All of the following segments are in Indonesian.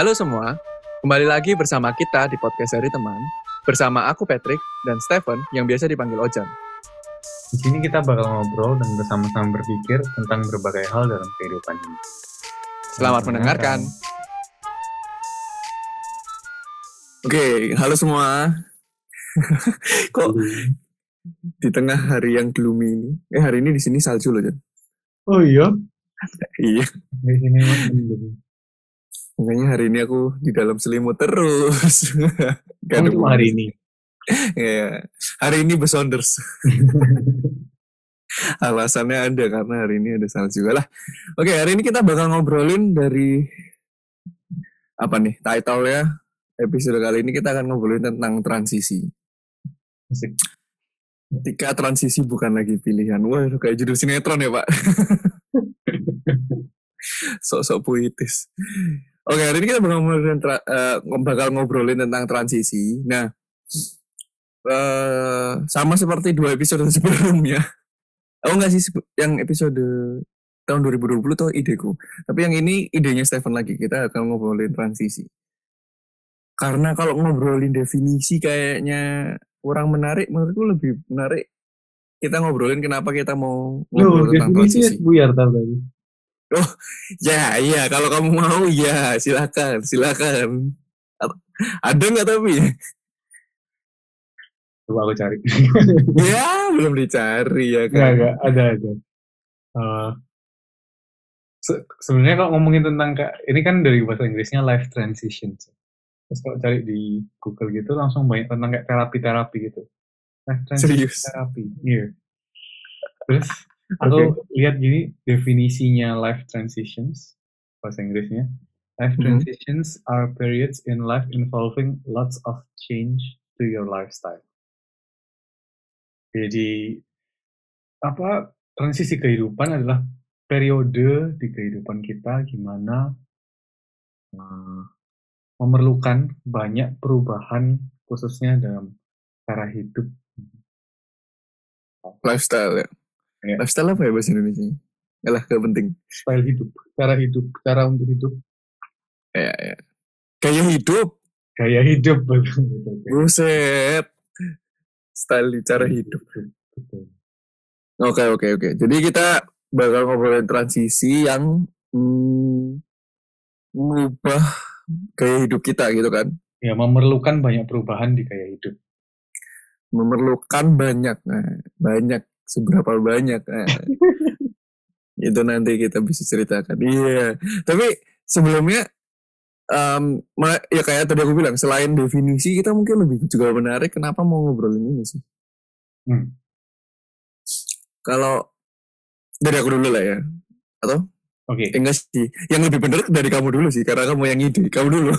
Halo semua, kembali lagi bersama kita di podcast dari teman. Bersama aku Patrick dan Stephen yang biasa dipanggil Ojan. Di sini kita bakal ngobrol dan bersama-sama berpikir tentang berbagai hal dalam kehidupan ini. Selamat mendengarkan. Oke, halo semua. Kok di tengah hari yang gloomy ini? Eh hari ini di sini salju loh, Jan. Oh iya? Iya, Di sini. Makanya hari ini aku di dalam selimut terus. Gak Oh, ada cuma hari ini. Iya. Hari ini besonders. Alasannya ada karena hari ini ada salju lah. Oke, hari ini kita bakal ngobrolin dari apa nih title ya episode kali ini kita akan ngobrolin tentang transisi. Asik. Ketika transisi bukan lagi pilihan. Wah, kayak judul sinetron ya, Pak. Sok-sok puitis. Oke, hari ini kita bakal ngobrolin, tra- eh, bakal ngobrolin tentang transisi. Nah, eh sama seperti dua episode sebelumnya. Oh enggak sih, yang episode tahun 2020 tuh ideku. Tapi yang ini idenya Stephen lagi. Kita akan ngobrolin transisi. Karena kalau ngobrolin definisi kayaknya kurang menarik, menurutku lebih menarik kita ngobrolin kenapa kita mau Loh, ngobrol tentang definisinya transisi. buyar tau tadi. Ya, iya. Kalau kamu mau, ya silakan, silakan. Ada nggak tapi? Coba aku cari. ya, belum dicari ya kan. enggak. Ada, ada. Eh, se- sebenarnya kalau ngomongin tentang kayak ini kan dari bahasa Inggrisnya life transition. Terus kalau cari di Google gitu langsung banyak tentang kayak terapi-terapi gitu. Life transition Serius? terapi. Iya. Terus aku lihat gini definisinya life transitions bahasa Inggrisnya. Life Mhm. transitions are periods in life involving lots of change to your lifestyle. Jadi apa transisi kehidupan adalah periode di kehidupan kita gimana eh, memerlukan banyak perubahan khususnya dalam cara hidup. Lifestyle ya. Iya. Lifestyle apa ya bahasa Indonesia? Yalah, gak penting. style hidup, cara hidup, cara untuk hidup, Ya, ya. Gaya hidup. gaya hidup. Buset. Style di cara hidup. Oke, oke, oke. Jadi kita bakal ngobrolin transisi yang hmm, mengubah gaya hidup kita gitu kan. Ya memerlukan banyak perubahan di gaya hidup. Memerlukan banyak. Nah, banyak. Seberapa banyak. Nah, itu nanti kita bisa ceritakan. Iya. Tapi sebelumnya ma- ya kayak tadi aku bilang selain definisi kita mungkin lebih juga menarik kenapa mau ngobrolin ini sih. Hmm. Kalau dari aku dulu lah ya. Oke. Eh, enggak sih. Yang lebih bener dari kamu dulu sih karena kamu yang ide. Kamu dulu.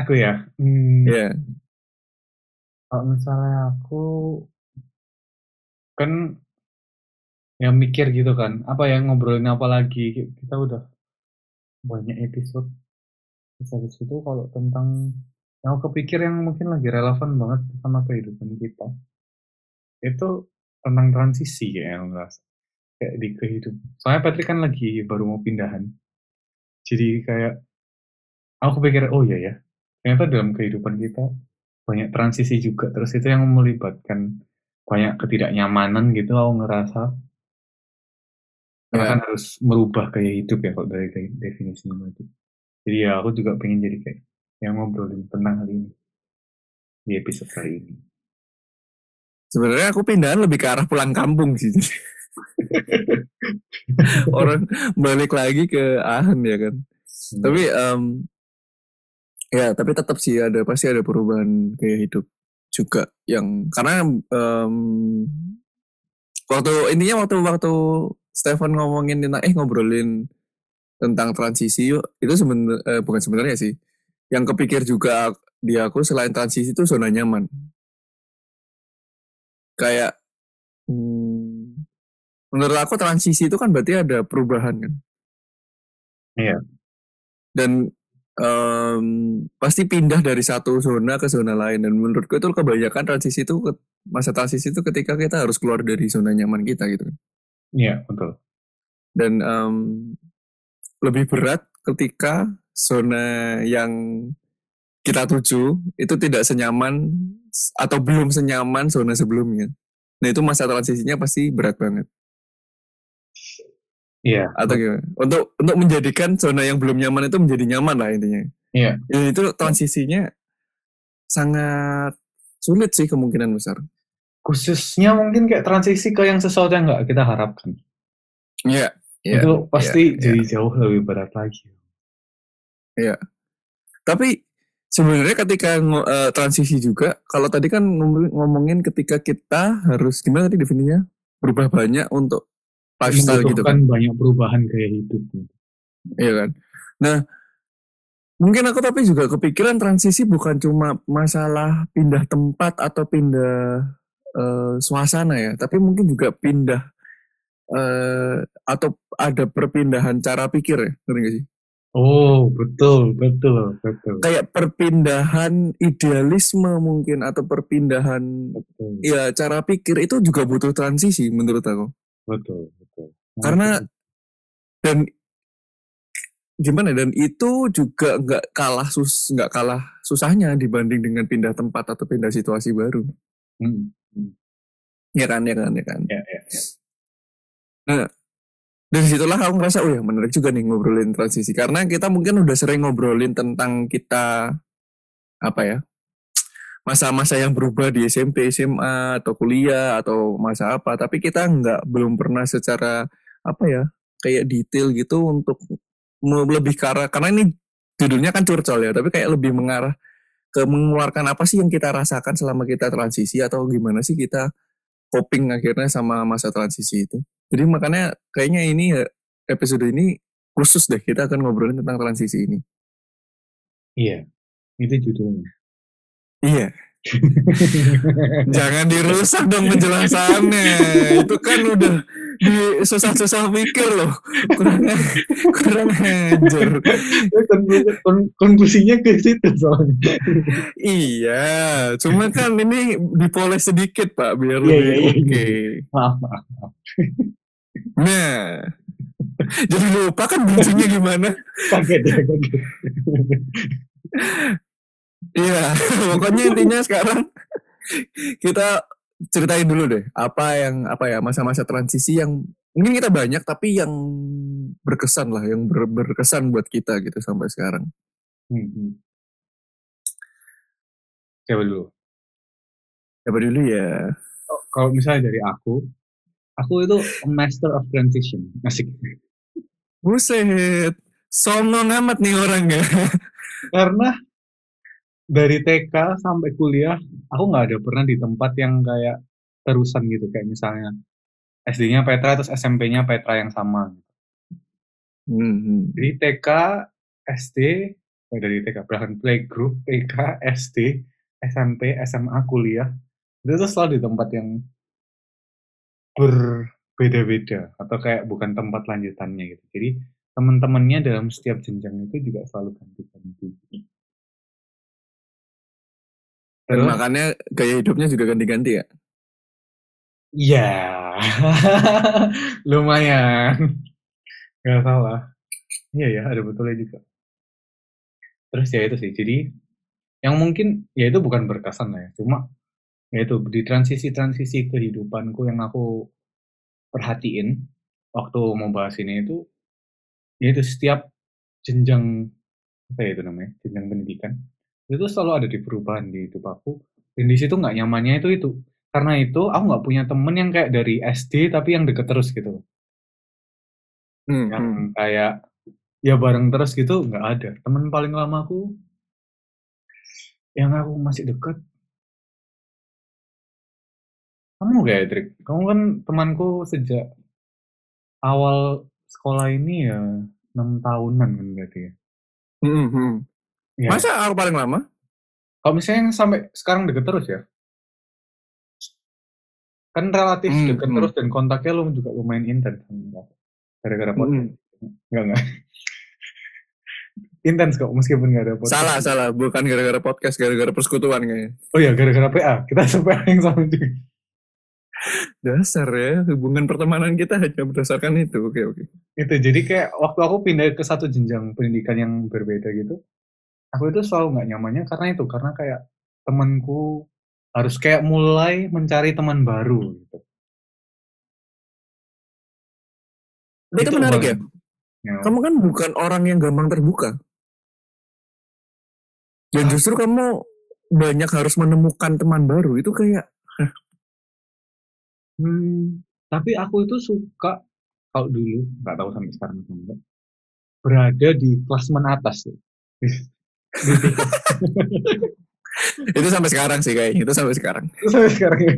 Aku ya. Hmm, Iya. Kalau misalnya aku kan yang mikir gitu kan, apa yang ngobrolin apa lagi? Kita udah banyak episode. Terus habis itu kalau tentang yang aku kepikir yang mungkin lagi relevan banget sama kehidupan kita itu tentang transisi ya yang ngerasa kayak di kehidupan. Soalnya Patrick kan lagi baru mau pindahan. Jadi kayak aku pikir oh iya ya ternyata dalam kehidupan kita banyak transisi juga terus itu yang melibatkan banyak ketidaknyamanan gitu aku ngerasa karena Ya. kan harus merubah gaya hidup ya kalau dari de- definisinya itu jadi ya aku juga pengen jadi kayak yang ngobrolin tentang hal ini di episode kali ini Sebenarnya aku pindahan lebih ke arah pulang kampung sih. Orang balik lagi ke Ahan ya kan. Tapi em, ya tapi tetap sih ada pasti ada perubahan gaya hidup juga yang karena em, waktu intinya waktu waktu Stefan ngomongin tentang eh ngobrolin tentang transisi yuk itu sebenarnya bukan sebenarnya sih. Yang kepikir juga di aku selain transisi itu zona nyaman. Kayak hmm, menurut aku transisi itu kan berarti ada perubahan kan? Iya. dan em, pasti pindah dari satu zona ke zona lain dan menurutku itu kebanyakan transisi itu masa transisi itu ketika kita harus keluar dari zona nyaman kita gitu kan. Iya, betul. dan em, lebih berat ketika zona yang kita tuju itu tidak senyaman atau belum senyaman zona sebelumnya. Nah itu masa transisinya pasti berat banget. Iya. Atau gimana? Untuk untuk menjadikan zona yang belum nyaman itu menjadi nyaman lah intinya. Iya. Ya, itu transisinya sangat sulit sih kemungkinan besar. Khususnya mungkin kayak transisi ke yang sesuatu yang nggak kita harapkan. Iya. iya, itu pasti iya, jadi jauh lebih berat lagi. Iya. Tapi sebenarnya ketika eh, transisi juga, kalau tadi kan ngomong- ngomongin ketika kita harus gimana tadi definisinya berubah banyak untuk lifestyle gitu kan. Banyak perubahan gaya hidup. Iya kan. Nah, mungkin aku tapi juga kepikiran transisi bukan cuma masalah pindah tempat atau pindah eh, suasana ya, tapi mungkin juga pindah eh, atau ada perpindahan cara pikir ya, ngerti nggak sih? Oh, betul, betul, betul. Kayak perpindahan idealisme mungkin atau perpindahan Betul, ya cara pikir itu juga butuh transisi menurut aku. betul, Karena dan gimana dan itu juga nggak kalah sus nggak kalah susahnya dibanding dengan pindah tempat atau pindah situasi baru. Hmm, ya kan ya kan ya kan. Ya, ya, ya. dari situlah aku ngerasa oh ya menarik juga nih ngobrolin transisi. Karena kita mungkin udah sering ngobrolin tentang kita apa ya masa-masa yang berubah di SMP SMA atau kuliah atau masa apa tapi kita nggak belum pernah secara apa ya kayak detail gitu untuk mau lebih ke arah karena ini judulnya kan curcol ya tapi kayak lebih mengarah ke mengeluarkan apa sih yang kita rasakan selama kita transisi atau gimana sih kita coping akhirnya sama masa transisi itu. Jadi makanya kayaknya ini ya, episode ini khusus deh kita akan ngobrolin tentang transisi ini. Iya, itu judulnya. iya jangan dirusak dong penjelasannya itu kan udah di susah-susah pikir loh kurang kurang kon- Konklusinya ke situ soalnya. iya cuma kan ini dipoles sedikit pak biar Iya, lebih iya, iya, oke Maaf, maaf. nah jadi lupa kan kuncinya gimana Kaget ya, kaget. Iya, pokoknya intinya sekarang kita ceritain dulu deh apa yang apa ya masa-masa transisi yang mungkin kita banyak tapi yang berkesan lah, yang ber- berkesan buat kita gitu sampai sekarang. Hmm. Coba dulu. Siapa dulu ya? Oh, Kalau misalnya dari aku, aku itu master of transition. Asik. Buset, songong amat nih orangnya. Karena dari TK sampai kuliah, aku nggak ada pernah di tempat yang kayak terusan gitu. Kayak misalnya SD-nya Petra, terus SMP-nya Petra yang sama. Hmm. Jadi TK, SD, eh, dari TK, bahkan playgroup, TK, SD, SMP, SMA, kuliah, itu tuh selalu di tempat yang berbeda-beda atau kayak bukan tempat lanjutannya gitu. Jadi teman-temannya dalam setiap jenjang itu juga selalu ganti-ganti. Dan Terus, makanya gaya hidupnya juga ganti-ganti ya. ya lumayan, nggak salah. Iya ya, ada betulnya juga. Terus ya itu sih, jadi yang mungkin ya itu bukan berkesan lah ya, cuma ya itu di transisi-transisi kehidupanku yang aku perhatiin waktu mau bahas ini itu ya itu setiap jenjang apa ya itu namanya jenjang pendidikan itu selalu ada di perubahan di hidup aku dan di situ nggak nyamannya itu itu karena itu aku nggak punya temen yang kayak dari SD tapi yang deket terus gitu Hmm, yang hmm. kayak ya bareng terus gitu nggak ada temen paling lama aku yang aku masih deket kamu gak ya Trik? kamu kan temanku sejak awal sekolah ini ya enam tahunan kan berarti ya Hmm, hmm. Ya. Masa aku paling lama? kalau misalnya yang sampai sekarang deket terus ya kan relatif Hmm, deket hmm. terus dan kontaknya lu juga lumayan intens gara-gara podcast Hmm. Enggak, enggak. Intens kok, meskipun nggak ada podcast. Salah, salah. Bukan gara-gara podcast, gara-gara persekutuan kayaknya. Oh iya, gara-gara PA. Kita PA yang sama juga. Dasar ya, hubungan pertemanan kita hanya berdasarkan itu. Oke, oke. Itu jadi kayak waktu aku pindah ke satu jenjang pendidikan yang berbeda gitu, aku itu selalu nggak nyamannya karena itu, karena kayak temanku harus kayak mulai mencari teman baru gitu. Itu Itu menarik ya. ya. Kamu kan bukan orang yang gampang terbuka. Dan Ah. justru kamu banyak harus menemukan teman baru. Itu kayak, Hmm, tapi aku itu suka kalau dulu, nggak tahu sampai sekarang atau enggak, berada di kelas atas tuh. Itu sampai sekarang sih kayaknya. Itu sampai sekarang. itu sampai sekarang ya.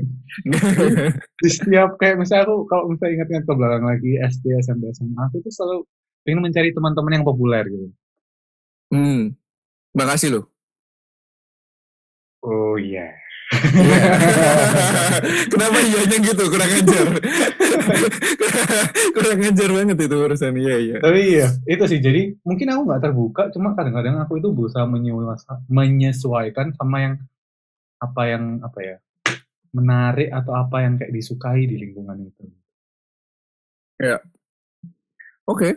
Di setiap kayak misalnya aku kalau misalnya ingat-ingat ke belakang lagi SD, SMP, SMA, aku tuh selalu pengen mencari teman-teman yang populer gitu. hmm. Makasih loh. Oh iya. Kenapa iyanya gitu? Kurang ajar. Kurang ajar banget itu urusan. Iya, iya. Tapi iya, itu sih. Jadi mungkin aku nggak terbuka, cuma kadang-kadang aku itu berusaha menyesuaikan, sama yang apa yang apa ya menarik atau apa yang kayak disukai di lingkungan itu. Oke.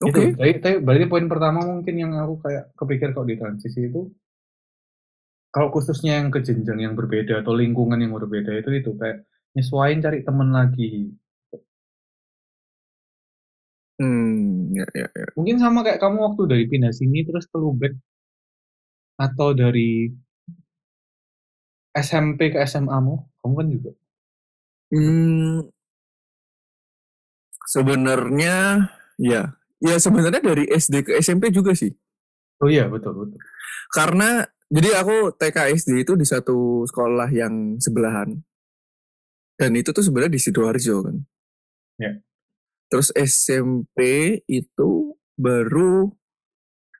Oke. Itu. Tapi, tapi berarti poin pertama mungkin yang aku kayak kepikir kalau di transisi itu kalau khususnya yang ke jenjang yang berbeda atau lingkungan yang berbeda itu itu kayak nyesuaiin cari temen lagi. Hmm, ya, ya, ya. Mungkin sama kayak kamu waktu dari pindah sini terus ke Lubek atau dari SMP ke SMA-mu, kamu kan juga. Hmm, sebenarnya ya, ya sebenarnya dari SD ke SMP juga sih. Oh iya, betul, betul. Karena jadi aku TK SD itu di satu sekolah yang sebelahan. Dan itu tuh sebenarnya di Sidoarjo kan. Ya. Terus SMP itu baru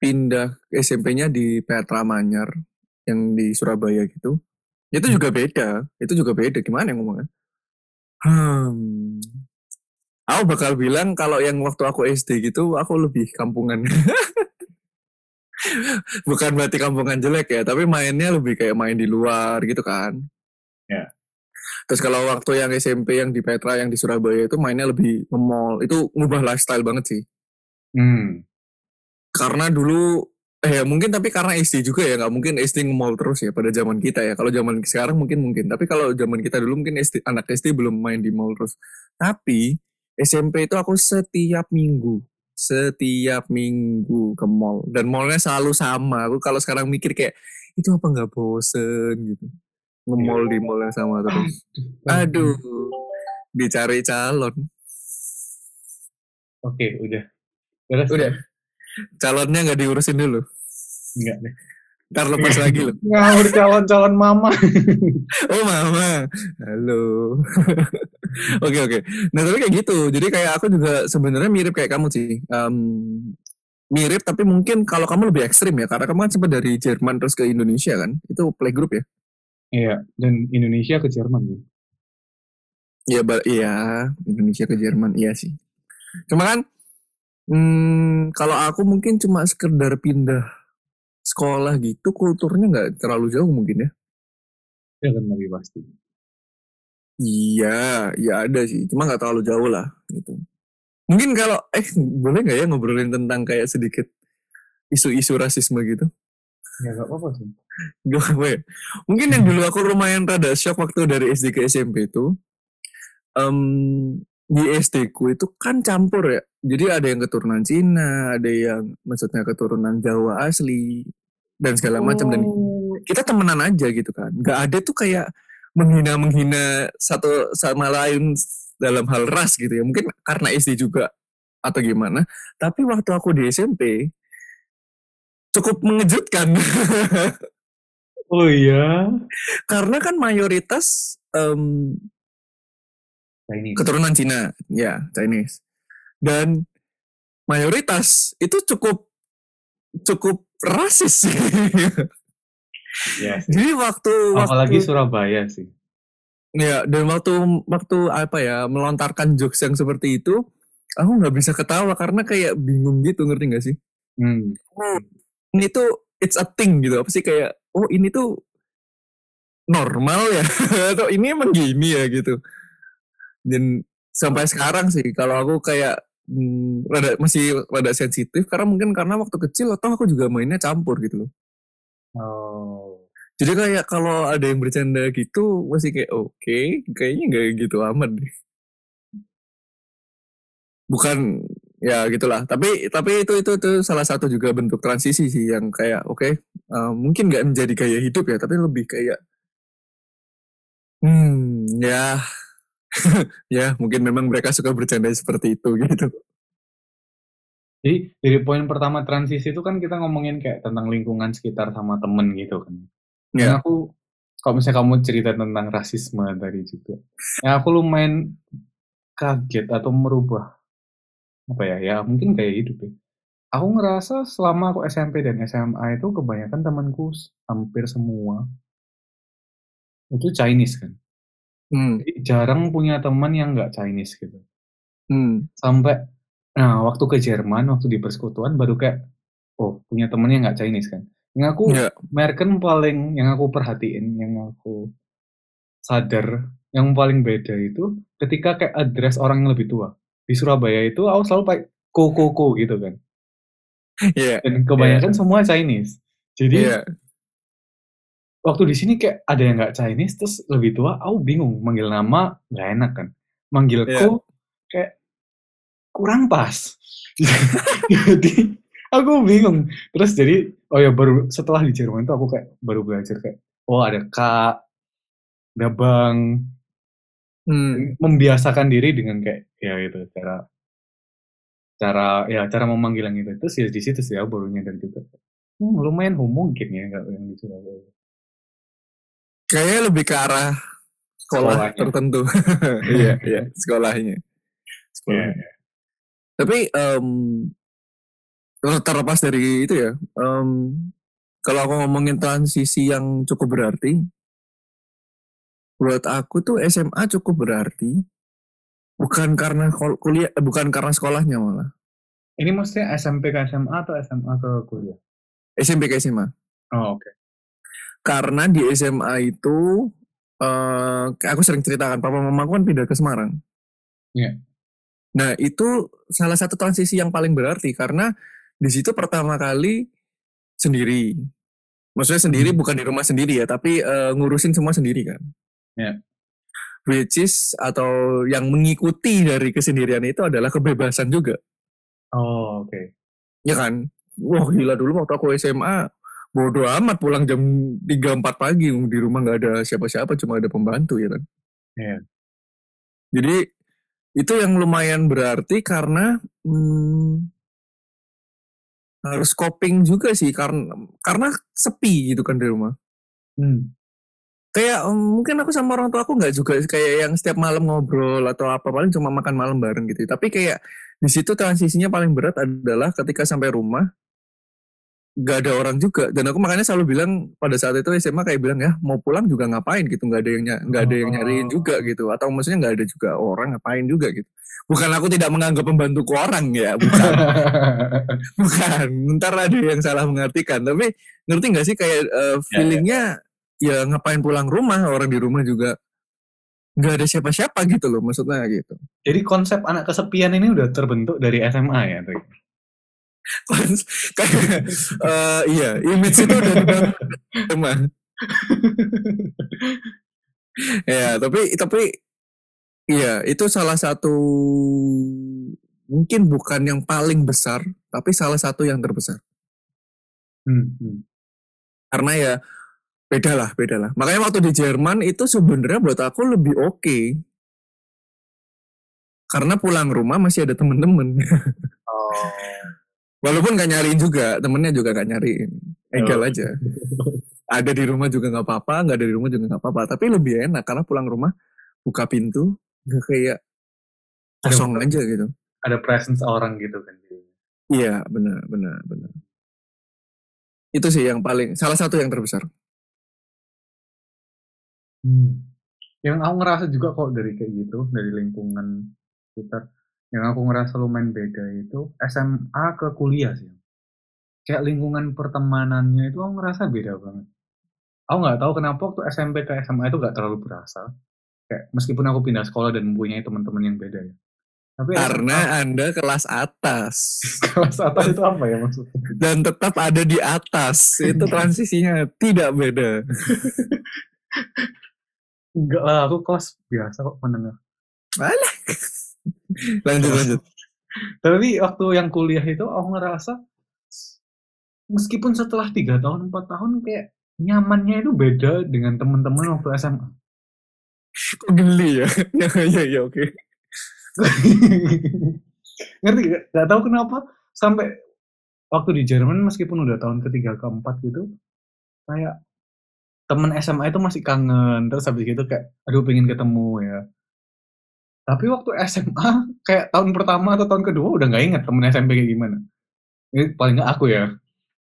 pindah SMP-nya di Petra Manyar yang di Surabaya gitu. Itu Hmm. juga beda. Itu juga beda. Gimana yang ngomongnya? Hmm. Aku bakal bilang kalau yang waktu aku SD gitu, aku lebih kampungan. Bukan berarti kampungan jelek ya, tapi mainnya lebih kayak main di luar gitu kan. Ya. Terus kalau waktu yang SMP yang di Petra yang di Surabaya itu mainnya lebih nge-mall. Itu ngubah lifestyle banget sih. Hmm. Karena dulu eh ya mungkin tapi karena SD juga ya nggak mungkin SD nge-mall terus ya pada zaman kita ya. Kalau zaman sekarang mungkin mungkin. Tapi kalau zaman kita dulu mungkin SD, anak SD belum main di mall terus. Tapi SMP itu aku setiap minggu setiap minggu ke mall dan mallnya selalu sama. Aku kalau sekarang mikir kayak itu apa nggak bosen gitu nge-mall di mall yang sama terus. Aduh, dicari calon. Oke, udah. Terus Udah. Calonnya nggak diurusin dulu. enggak deh. Ntar lepas lagi loh. Ngawur calon-calon mama. Oh mama, halo. Oke oke. Nah tapi kayak gitu. Jadi kayak aku juga sebenarnya mirip kayak kamu sih. Em, mirip tapi mungkin kalau kamu lebih ekstrim ya. Karena kamu kan sempat dari Jerman terus ke Indonesia kan. Itu playgroup ya. Iya, dan Indonesia ke Jerman kan. Iya, iya Indonesia ke Jerman iya sih. Cuma kan, hmm, kalau aku mungkin cuma sekedar pindah sekolah gitu, kulturnya nggak terlalu jauh mungkin ya. Ya kan lebih pasti. Iya, ya ada sih. Cuma nggak terlalu jauh lah gitu. Mungkin kalau eh boleh nggak ya ngobrolin tentang kayak sedikit isu-isu rasisme gitu? Ya gak apa-apa sih. Gak apa ya. Mungkin yang dulu aku lumayan rada shock waktu dari SD ke SMP itu, em, di SD ku itu kan campur ya. Jadi ada yang keturunan Cina, ada yang maksudnya keturunan Jawa asli dan segala macam dan Oh. kita temenan aja gitu kan. Gak ada tuh kayak menghina-menghina satu sama lain dalam hal ras gitu ya. Mungkin karena SD juga atau gimana. Tapi waktu aku di SMP cukup mengejutkan. Oh iya. karena kan mayoritas em, Ini. keturunan Cina, ya Chinese, dan mayoritas itu cukup cukup rasis. sih. Ya, sih. Jadi waktu Apalagi waktu Surabaya sih. ya dan waktu waktu apa ya melontarkan jokes yang seperti itu, aku nggak bisa ketawa karena kayak bingung gitu ngerti nggak sih? Hmm. Oh, ini tuh it's a thing gitu apa sih kayak oh ini tuh normal ya atau ini emang gini ya gitu dan sampai sekarang sih kalau aku kayak hmm, rada, masih rada sensitif karena mungkin karena waktu kecil atau aku juga mainnya campur gitu loh. Oh. jadi kayak kalau ada yang bercanda gitu masih kayak oke kayaknya nggak gitu amat deh. Bukan ya gitulah. Tapi tapi itu itu itu salah satu juga bentuk transisi sih yang kayak oke uh, mungkin nggak menjadi gaya hidup ya tapi lebih kayak hmm ya ya mungkin memang mereka suka bercanda seperti itu gitu Jadi dari poin pertama transisi itu kan kita ngomongin kayak tentang lingkungan sekitar sama temen gitu kan. Ya aku kalau misalnya kamu cerita tentang rasisme tadi juga, ya aku lumayan kaget atau merubah apa ya ya mungkin kayak hidup ya. Aku ngerasa selama aku SMP dan SMA itu kebanyakan temanku hampir semua itu Chinese kan. Hmm, Jadi jarang punya teman yang nggak Chinese gitu. hmm, Sampai nah waktu ke Jerman waktu di persekutuan baru kayak oh punya temen yang nggak Chinese kan. Yang aku ya American paling yang aku perhatiin, yang aku sadar, yang paling beda itu ketika kayak address orang yang lebih tua. Di Surabaya itu aku selalu pakai ko ko ko gitu kan. ya Dan kebanyakan semua Chinese. Jadi ya waktu di sini kayak ada yang nggak Chinese terus lebih tua, aku bingung manggil nama nggak enak kan. Manggil ko kayak kurang pas. jadi aku bingung. Terus jadi oh ya baru setelah di Jerman itu aku kayak baru belajar kayak oh ada kak, ada bang, hmm, membiasakan diri dengan kayak ya itu cara cara ya cara memanggil yang itu terus ya di situ sih ya baru nyadar juga hmm, lumayan homogen ya kalau yang di Surabaya kayaknya lebih ke arah sekolah Sekolahnya. tertentu. Iya iya sekolahnya. Ya, sekolahnya tapi em, terlepas dari itu ya em, kalau aku ngomongin transisi yang cukup berarti buat aku tuh SMA cukup berarti bukan karena kuliah eh, bukan karena sekolahnya malah. Ini maksudnya SMP ke SMA atau SMA ke kuliah? SMP ke SMA oh oke karena di SMA itu kayak aku sering ceritakan papa mama aku kan pindah ke Semarang Iya. nah itu salah satu transisi yang paling berarti karena di situ pertama kali sendiri maksudnya sendiri Hmm. bukan di rumah sendiri ya tapi eh, ngurusin semua sendiri kan Iya. which is atau yang mengikuti dari kesendirian itu adalah kebebasan juga oh oke ya kan wah gila dulu waktu aku SMA bodoh amat pulang jam 3-4 pagi di rumah nggak ada siapa-siapa cuma ada pembantu ya kan Iya. jadi itu yang lumayan berarti karena hmm, harus coping juga sih karena karena sepi gitu kan di rumah hmm. kayak um, mungkin aku sama orang tua aku nggak juga kayak yang setiap malam ngobrol atau apa paling cuma makan malam bareng gitu tapi kayak di situ transisinya paling berat adalah ketika sampai rumah nggak ada orang juga. Dan aku makanya selalu bilang pada saat itu SMA kayak bilang ya mau pulang juga ngapain gitu nggak ada yang nggak ada yang nyariin juga gitu. Atau maksudnya nggak ada juga orang ngapain juga gitu. Bukan aku tidak menganggap pembantuku orang ya bukan. Bukan. Ntar ada yang salah mengartikan. Tapi ngerti nggak sih kayak uh, feelingnya ya. ngapain pulang rumah orang di rumah juga nggak ada siapa-siapa gitu loh maksudnya gitu. Jadi konsep anak kesepian ini udah terbentuk dari SMA ya Tri? Kayak uh, iya image itu udah dibangun. Emang. Ya tapi tapi iya itu salah satu mungkin bukan yang paling besar tapi salah satu yang terbesar. Hmm, hmm. karena ya beda lah beda lah. Makanya waktu di Jerman itu sebenarnya buat aku lebih oke. Okay. karena pulang rumah masih ada temen-temen. Oh walaupun gak nyariin juga temennya juga gak nyariin. Egal Oh. aja. Ada di rumah juga nggak apa-apa nggak ada di rumah juga nggak apa-apa. Tapi lebih enak karena pulang rumah buka pintu nggak kayak Ada kosong buka- aja gitu. ada presence orang gitu kan iya benar benar benar. Itu sih yang paling salah satu yang terbesar. Hmm. Yang aku ngerasa juga kok dari kayak gitu, dari lingkungan sekitar, yang aku ngerasa lumayan beda itu SMA ke kuliah sih. Kayak lingkungan pertemanannya itu aku ngerasa beda banget. aku nggak tahu kenapa waktu SMP ke SMA itu nggak terlalu berasa. Kayak meskipun aku pindah sekolah dan mempunyai teman-teman yang beda ya. Tapi Karena Anda kelas atas. kelas atas itu apa ya maksudnya? Dan tetap ada di atas. Itu transisinya tidak beda. Enggak lah, aku kelas biasa kok menengah. Alah. Lanjut, lanjut. Tapi waktu yang kuliah itu aku ngerasa meskipun setelah tiga tahun empat tahun kayak nyamannya itu beda dengan teman-teman waktu SMA. Kok geli ya? ya, ya, ya, oke. Ngerti gak? Gak tahu kenapa sampai waktu di Jerman meskipun udah tahun ketiga keempat gitu kayak temen SMA itu masih kangen terus habis gitu kayak aduh pengen ketemu ya tapi waktu SMA kayak tahun pertama atau tahun kedua udah nggak inget temen SMP kayak gimana ini paling nggak aku ya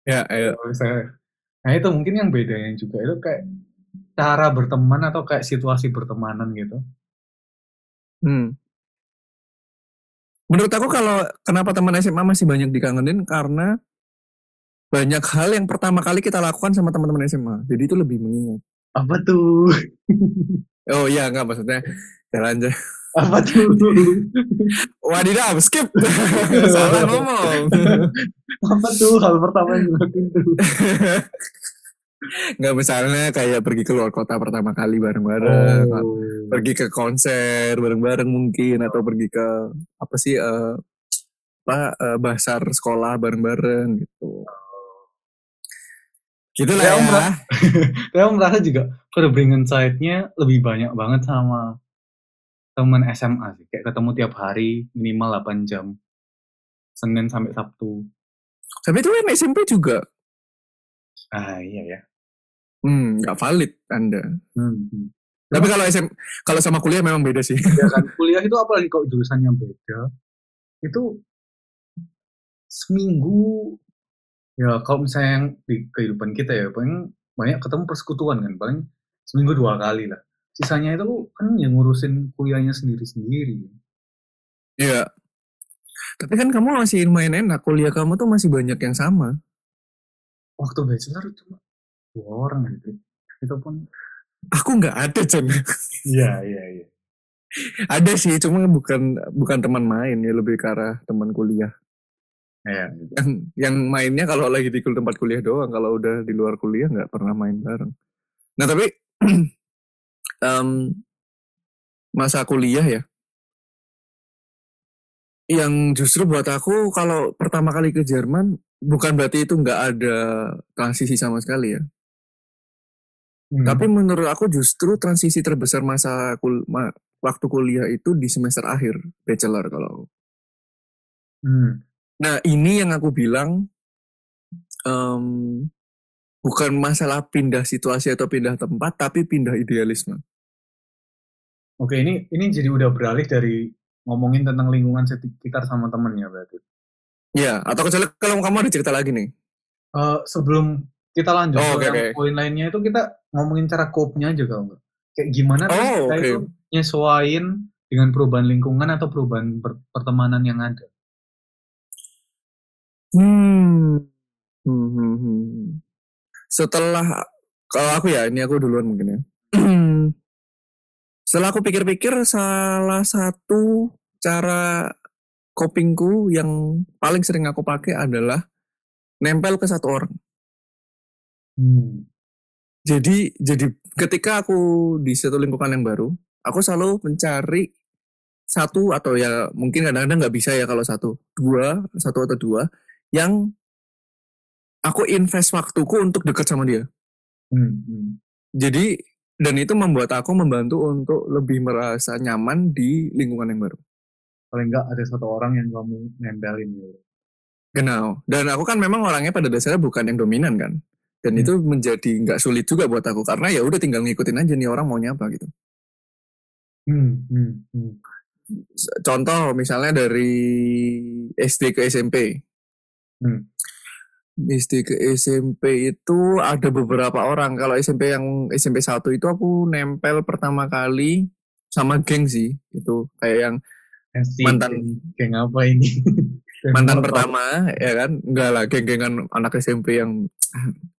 Ya, ayo. Saya nah itu mungkin yang bedanya juga itu kayak cara berteman atau kayak situasi pertemanan gitu Hmm. Menurut aku kalau kenapa teman SMA masih banyak dikangenin karena banyak hal yang pertama kali kita lakukan sama teman-teman SMA. Jadi itu lebih mengingat. apa tuh Oh iya enggak maksudnya jalan aja. Apa tuh Wadidaw, skip. Salah ngomong. apa tuh hal pertama yang dilakuin tuh Enggak misalnya kayak pergi keluar kota pertama kali bareng-bareng, Oh. pergi ke konser bareng-bareng mungkin atau pergi ke apa sih eh, apa eh, basar sekolah bareng-bareng gitu. Gitu lah Ya. Saya merasa juga perbandingan side-nya lebih banyak banget sama teman SMA sih. Kayak ketemu tiap hari minimal 8 jam. Senin sampai Sabtu. Tapi itu kan SMP juga. Ah iya ya. Hmm, nggak valid Anda. Hmm. hmm. Tapi kalau SM, kalau sama kuliah memang beda sih. Ya kan kuliah itu apalagi kalau jurusannya beda. Itu seminggu ya kalau misalnya yang di kehidupan kita ya paling banyak ketemu persekutuan kan paling seminggu dua kali lah. Sisanya itu kan yang ngurusin kuliahnya sendiri-sendiri. Iya. Tapi kan kamu masih lumayan enak. Kuliah kamu tuh masih banyak yang sama. Waktu bachelor cuma dua orang gitu. Itu pun Aku nggak ada, Jon. Iya, iya, iya. ada sih, cuma bukan bukan teman main ya, lebih ke arah teman kuliah. Iya, gitu. Yang yang mainnya kalau lagi di tempat kuliah doang, kalau udah di luar kuliah nggak pernah main bareng. Nah tapi em, masa kuliah ya, yang justru buat aku kalau pertama kali ke Jerman bukan berarti itu nggak ada transisi sama sekali ya. Hmm. Tapi menurut aku justru transisi terbesar masa kul ma- waktu kuliah itu di semester akhir bachelor kalau. Hmm. Nah ini yang aku bilang em, bukan masalah pindah situasi atau pindah tempat, tapi pindah idealisme. Oke, ini ini jadi udah beralih dari ngomongin tentang lingkungan sekitar sama temennya berarti. Ya, atau kecuali kalau kamu ada cerita lagi nih. Eh, sebelum kita lanjut Oh, yang oke. poin lainnya itu kita ngomongin cara cope-nya aja kalau nggak. Kayak gimana Oh, kita oke. itu nyesuaiin dengan perubahan lingkungan atau perubahan per- pertemanan yang ada. Hmm. Hmm, hmm, hmm. Setelah kalau aku ya, ini aku duluan mungkin ya. Setelah aku pikir-pikir, salah satu cara copingku yang paling sering aku pakai adalah nempel ke satu orang. Hmm. Jadi, jadi ketika aku di satu lingkungan yang baru, aku selalu mencari satu atau ya mungkin kadang-kadang nggak bisa ya kalau satu, dua, satu atau dua yang aku invest waktuku untuk dekat sama dia. Hmm. hmm. Jadi dan itu membuat aku membantu untuk lebih merasa nyaman di lingkungan yang baru. Paling nggak ada satu orang yang kamu nempelin gitu. Genau. Dan aku kan memang orangnya pada dasarnya bukan yang dominan kan. Dan Hmm. itu menjadi nggak sulit juga buat aku karena ya udah tinggal ngikutin aja nih orang maunya apa gitu. Hmm. Hmm. Hmm. Contoh misalnya dari SD ke SMP. Hmm. SD ke SMP itu ada beberapa orang. Kalau SMP yang SMP 1 itu aku nempel pertama kali sama geng sih. Itu kayak yang Asik, Mantan- geng- geng apa ini? Geng mantan pertama ya kan enggak lah geng-gengan anak SMP yang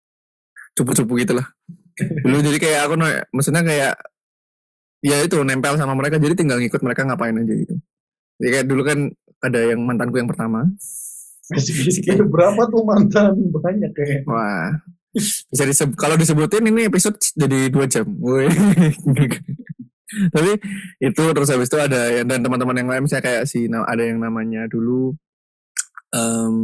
cupu-cupu gitu lah dulu jadi kayak aku maksudnya kayak ya itu nempel sama mereka jadi tinggal ngikut mereka ngapain aja gitu jadi kayak dulu kan ada yang mantanku yang pertama Berapa tuh mantan? Banyak kayak. wah bisa disebut kalau disebutin ini episode jadi dua jam tapi itu terus habis itu ada yang dan teman-teman yang lain misalnya kayak si ada yang namanya dulu em,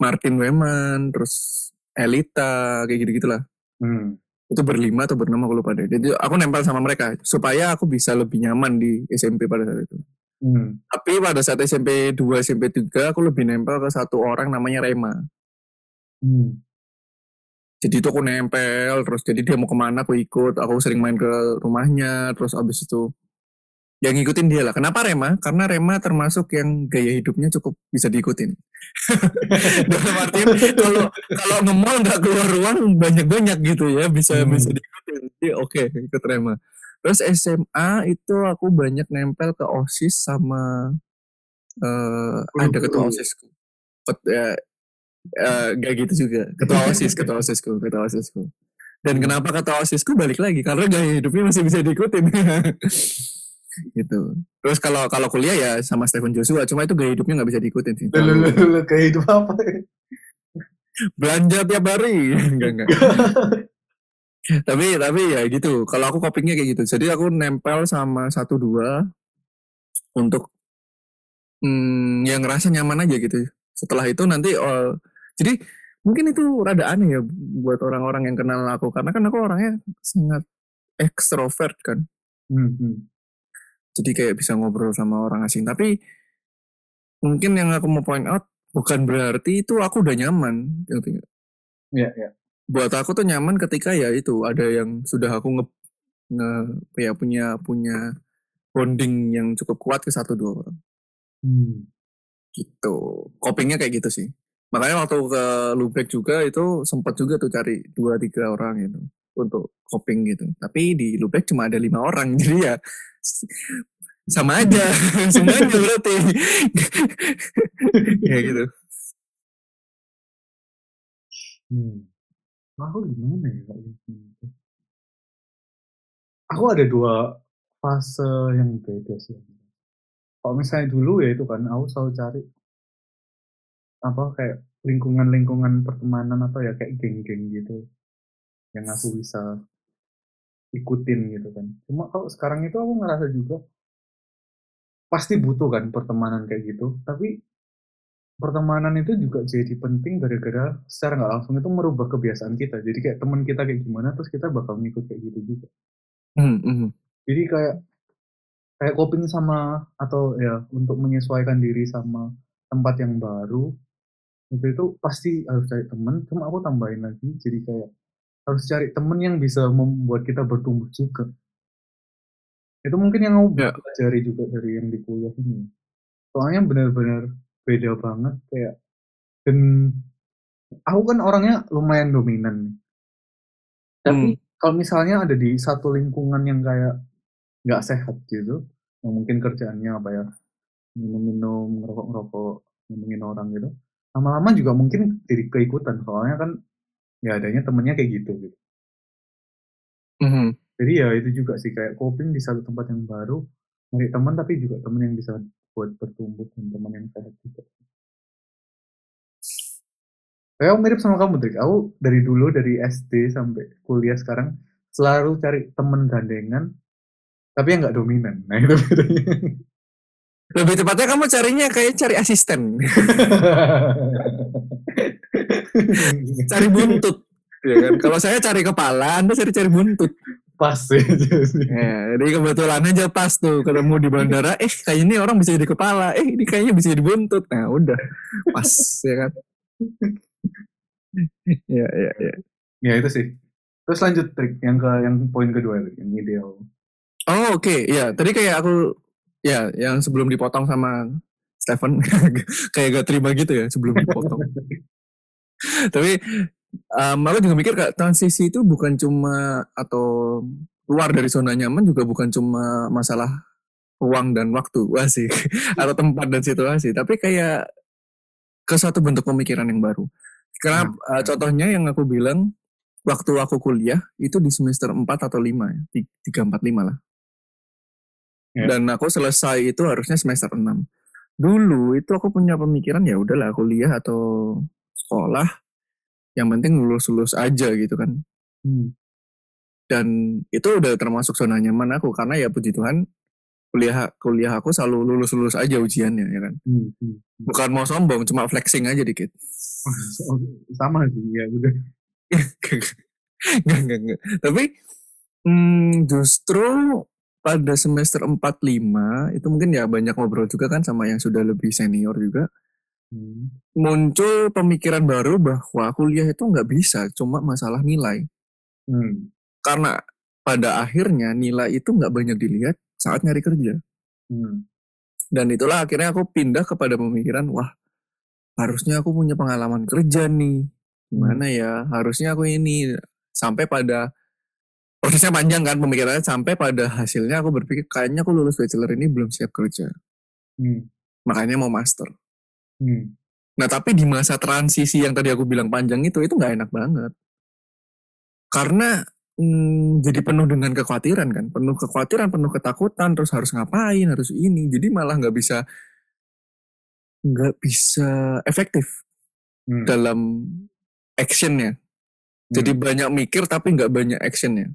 Martin Weman terus Elita kayak gitu gitulah Hmm. itu berlima atau bernama aku lupa deh jadi aku nempel sama mereka supaya aku bisa lebih nyaman di SMP pada saat itu Hmm. tapi pada saat SMP 2 SMP 3 aku lebih nempel ke satu orang namanya Rema. Hmm. jadi itu aku nempel terus jadi dia mau ke mana aku ikut. Aku sering main ke rumahnya terus abis itu yang ngikutin dia lah. Kenapa Rema? Karena Rema termasuk yang gaya hidupnya cukup bisa diikutin. Dalam artian kalau kalau nge-mall nggak keluar ruang banyak banyak gitu ya bisa Hmm. bisa diikutin. Jadi oke ikut Rema terus SMA itu aku banyak nempel ke osis sama eh ada ketua osisku. Ket- ya, eh, gak gitu juga. Ketua osis ketua osisku ketua osisku. Dan kenapa ketua osisku balik lagi? Karena gaya hidupnya masih bisa diikutin. Gitu. Terus kalau kalau kuliah ya sama Stephen Joshua cuma itu gaya hidupnya nggak bisa diikutin sih. Lalu, lalu, lalu, kayak hidup apa? belanja tiap hari. Enggak enggak tapi tapi ya gitu kalau aku copingnya kayak gitu jadi aku nempel sama satu dua untuk hmm, yang ngerasa nyaman aja gitu setelah itu nanti oh, jadi mungkin itu rada aneh ya buat orang-orang yang kenal aku karena kan aku orangnya sangat ekstrovert kan Hmm, hmm. jadi kayak bisa ngobrol sama orang asing tapi mungkin yang aku mau point out bukan berarti itu aku udah nyaman ngerti nggak? Iya, iya. Buat aku tuh nyaman ketika ya itu ada yang sudah aku nge, nge ya punya punya bonding yang cukup kuat ke satu dua orang. Hmm. gitu. Copingnya kayak gitu sih. Makanya waktu ke Lubeck juga itu sempat juga tuh cari dua tiga orang gitu untuk coping gitu. Tapi di Lubeck cuma ada lima orang jadi ya sama aja. Semuanya berarti. Ya gitu. Hmm. Aku gimana ya kalau gitu? Aku ada dua fase yang beda sih. Kalau misalnya dulu ya itu kan, aku selalu cari apa kayak lingkungan-lingkungan pertemanan atau ya kayak geng-geng gitu yang aku bisa ikutin gitu kan. Cuma kalau sekarang itu aku ngerasa juga pasti butuh kan pertemanan kayak gitu, tapi pertemanan itu juga jadi penting gara-gara secara nggak langsung itu merubah kebiasaan kita. Jadi kayak teman kita kayak gimana, terus kita bakal ngikut kayak gitu juga. Hmm, hmm. Jadi kayak kayak coping sama atau ya untuk menyesuaikan diri sama tempat yang baru itu itu pasti harus cari teman. Cuma aku tambahin lagi, jadi kayak harus cari teman yang bisa membuat kita bertumbuh juga. Itu mungkin yang aku Ya. pelajari juga dari yang di kuliah ini. Soalnya benar-benar beda banget kayak dan aku kan orangnya lumayan dominan nih. Tapi kalau misalnya ada di satu lingkungan yang kayak nggak sehat gitu, yang mungkin kerjaannya apa ya minum-minum, ngerokok-ngerokok, ngomongin orang gitu, lama-lama juga mungkin jadi keikutan. Soalnya kan ya adanya temennya kayak gitu gitu. Hmm. Jadi ya itu juga sih kayak coping di satu tempat yang baru, nyari teman tapi juga teman yang bisa buat bertumbuh dan teman yang sehat juga. Kayak aku mirip sama kamu, Drik. Aku dari dulu, dari SD sampai kuliah sekarang, selalu cari temen gandengan, tapi yang nggak dominan. Nah, itu bedanya. lebih tepatnya kamu carinya kayak cari asisten cari buntut ya kan kalau saya cari kepala anda cari cari buntut Pas ya, jadi kebetulan aja pas tuh ketemu di bandara eh kayaknya ini orang bisa jadi kepala eh ini kayaknya bisa jadi buntut nah udah pas ya kan ya ya ya Ya itu sih. Terus lanjut trik yang ke yang poin kedua Drik, yang ideal. Oh oke, ya tadi kayak aku ya yang sebelum dipotong sama Stephen kayak gak terima gitu ya sebelum dipotong. Tapi um, aku juga mikir kak transisi itu bukan cuma atau keluar dari zona nyaman juga bukan cuma masalah ruang dan waktu, wah sih, atau tempat dan situasi, tapi kayak ke suatu bentuk pemikiran yang baru. Karena uh, contohnya yang aku bilang waktu aku kuliah itu di semester 4 atau 5 ya. 3 4 5 lah. Ya. Dan aku selesai itu harusnya semester 6. Dulu itu aku punya pemikiran ya udahlah kuliah atau sekolah yang penting lulus-lulus aja gitu kan. Hmm. Dan itu udah termasuk zona nyaman aku karena ya puji Tuhan kuliah kuliah aku selalu lulus-lulus aja ujiannya ya kan. Hmm. hmm. Bukan mau sombong, cuma flexing aja dikit. Sama sih ya udah. Enggak, enggak, enggak. Tapi hmm, justru pada semester 4-5 itu mungkin ya banyak ngobrol juga kan sama yang sudah lebih senior juga. Hmm. Muncul pemikiran baru bahwa kuliah itu nggak bisa, cuma masalah nilai. Hmm. Karena pada akhirnya nilai itu nggak banyak dilihat saat nyari kerja. Hmm. Dan itulah akhirnya aku pindah kepada pemikiran, wah harusnya aku punya pengalaman kerja nih. Gimana ya, harusnya aku ini. Sampai pada prosesnya panjang kan pemikirannya sampai pada hasilnya aku berpikir kayaknya aku lulus bachelor ini belum siap kerja. Hmm. Makanya mau master. Hmm. Nah tapi di masa transisi yang tadi aku bilang panjang itu itu nggak enak banget. Karena hmm, jadi penuh dengan kekhawatiran kan, penuh kekhawatiran, penuh ketakutan, terus harus ngapain, harus ini, jadi malah nggak bisa nggak bisa efektif Hmm. dalam actionnya. Jadi Hmm. banyak mikir tapi nggak banyak actionnya.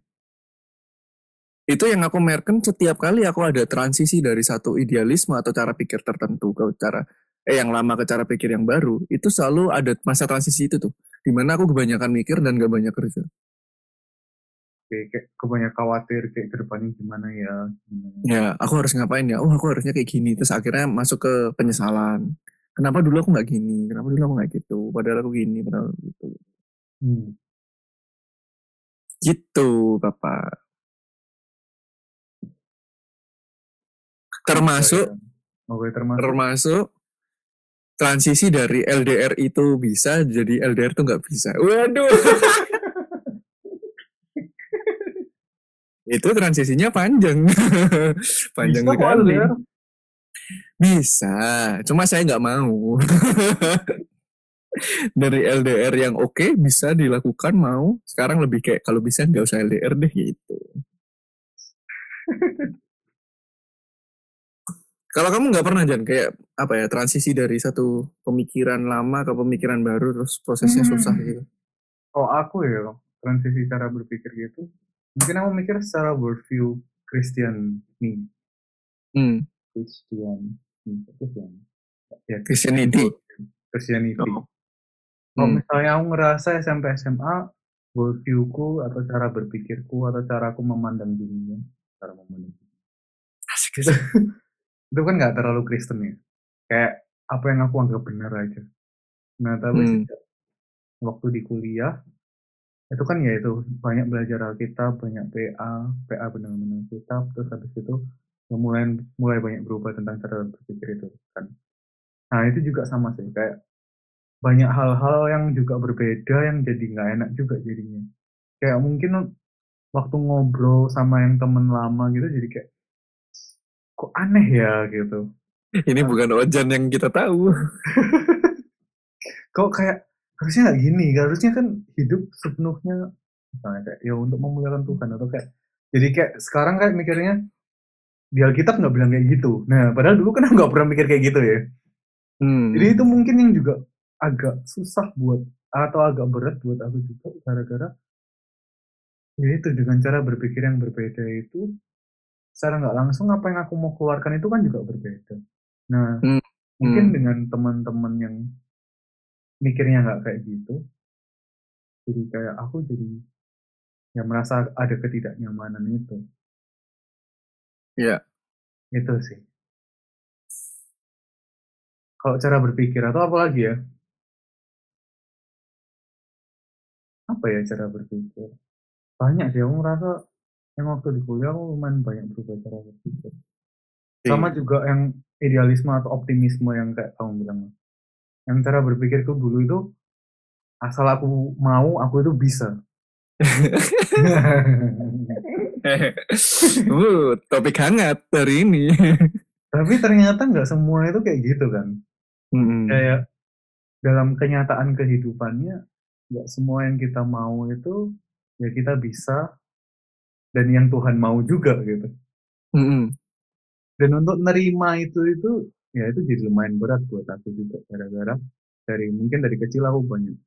Itu yang aku merken setiap kali aku ada transisi dari satu idealisme atau cara pikir tertentu ke cara eh yang lama ke cara pikir yang baru, itu selalu ada masa transisi itu tuh. Di mana aku kebanyakan mikir dan gak banyak kerja. Kayak, kayak kebanyakan khawatir kayak ke depannya gimana ya. Gimana. Ya, aku harus ngapain ya? Oh, aku harusnya kayak gini. Terus akhirnya masuk ke penyesalan. Kenapa dulu aku nggak gini? Kenapa dulu aku nggak gitu? Padahal aku gini, padahal aku gitu. Hmm. Gitu, Bapak. Termasuk Oke, termasuk. termasuk transisi dari LDR itu bisa jadi LDR tuh nggak bisa. Waduh. itu transisinya panjang. panjang Bisa sekali. LDR. Bisa, cuma saya nggak mau. Dari LDR yang oke bisa dilakukan mau. Sekarang lebih kayak kalau bisa nggak usah LDR deh gitu. Kalau kamu nggak pernah Jan kayak apa ya transisi dari satu pemikiran lama ke pemikiran baru terus prosesnya Hmm. susah gitu. Oh aku ya transisi cara berpikir gitu. Mungkin aku mikir secara worldview Christian nih. Hmm. Christian. Hmm, Christian. Ya, Christianity. Christianity. Oh. Kalau Hmm. misalnya aku ngerasa SMP SMA worldviewku atau cara berpikirku atau cara aku memandang dunia, cara memandang dunia. Asik, asik. itu kan nggak terlalu Kristen ya. Kayak apa yang aku anggap benar aja. Nah tapi Hmm. sejak waktu di kuliah itu kan ya itu banyak belajar Alkitab, banyak PA, PA benar-benar kitab, terus habis itu mulai mulai banyak berubah tentang cara berpikir itu kan. Nah itu juga sama sih kayak banyak hal-hal yang juga berbeda yang jadi nggak enak juga jadinya. Kayak mungkin waktu ngobrol sama yang temen lama gitu jadi kayak kok aneh ya gitu. Ini bukan Ojan yang kita tahu. kok kayak harusnya nggak gini harusnya kan hidup sepenuhnya misalnya kayak ya untuk memuliakan Tuhan atau kayak jadi kayak sekarang kayak mikirnya di Alkitab nggak bilang kayak gitu nah padahal dulu kan nggak pernah mikir kayak gitu ya Hmm. jadi itu mungkin yang juga agak susah buat atau agak berat buat aku juga gara-gara ya itu dengan cara berpikir yang berbeda itu secara nggak langsung apa yang aku mau keluarkan itu kan juga berbeda nah Hmm. mungkin Hmm. dengan teman-teman yang mikirnya nggak kayak gitu jadi kayak aku jadi ya merasa ada ketidaknyamanan itu Iya. itu sih kalau cara berpikir atau apa lagi ya apa ya cara berpikir banyak sih aku merasa yang waktu di kuliah aku lumayan banyak berubah cara berpikir. Sama juga yang idealisme atau optimisme yang kayak kamu bilang yang cara berpikirku dulu itu asal aku mau aku itu bisa. Uh, topik hangat hari ini. tapi ternyata nggak semua itu kayak gitu kan. Hmm. kayak dalam kenyataan kehidupannya nggak semua yang kita mau itu ya kita bisa dan yang Tuhan mau juga gitu. Mm -hmm. Dan untuk nerima itu itu ya itu jadi lumayan berat buat aku juga gara-gara dari mungkin dari kecil aku banyak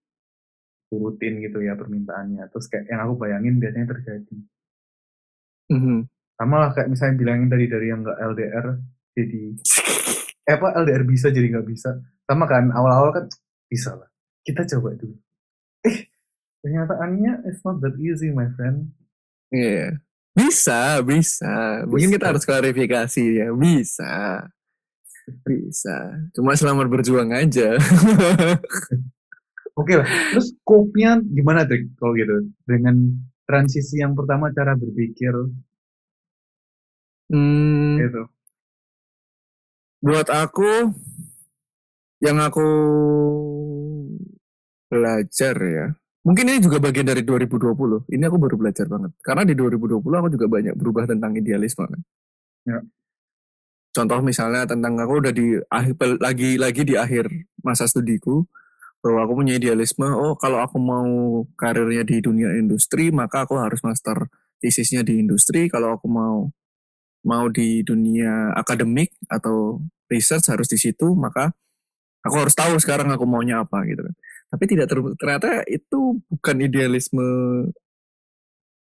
turutin gitu ya permintaannya terus kayak yang aku bayangin biasanya terjadi mm -hmm. sama lah kayak misalnya bilangin dari dari yang nggak LDR jadi eh, apa LDR bisa jadi nggak bisa sama kan awal-awal kan bisa lah kita coba dulu eh kenyataannya it's not that easy my friend iya bisa bisa mungkin bisa. kita harus klarifikasi ya bisa bisa cuma selamat berjuang aja Oke lah. Terus scope-nya gimana trik kalau gitu? Dengan transisi yang pertama cara berpikir. Hmm, gitu. Buat aku yang aku belajar ya. Mungkin ini juga bagian dari 2020. Ini aku baru belajar banget. Karena di 2020 aku juga banyak berubah tentang idealisme kan. Ya. Contoh misalnya tentang aku udah di akhir lagi lagi di akhir masa studiku bahwa aku punya idealisme oh kalau aku mau karirnya di dunia industri maka aku harus master tesisnya di industri kalau aku mau mau di dunia akademik atau research harus di situ maka aku harus tahu sekarang aku maunya apa gitu kan tapi tidak ter ternyata itu bukan idealisme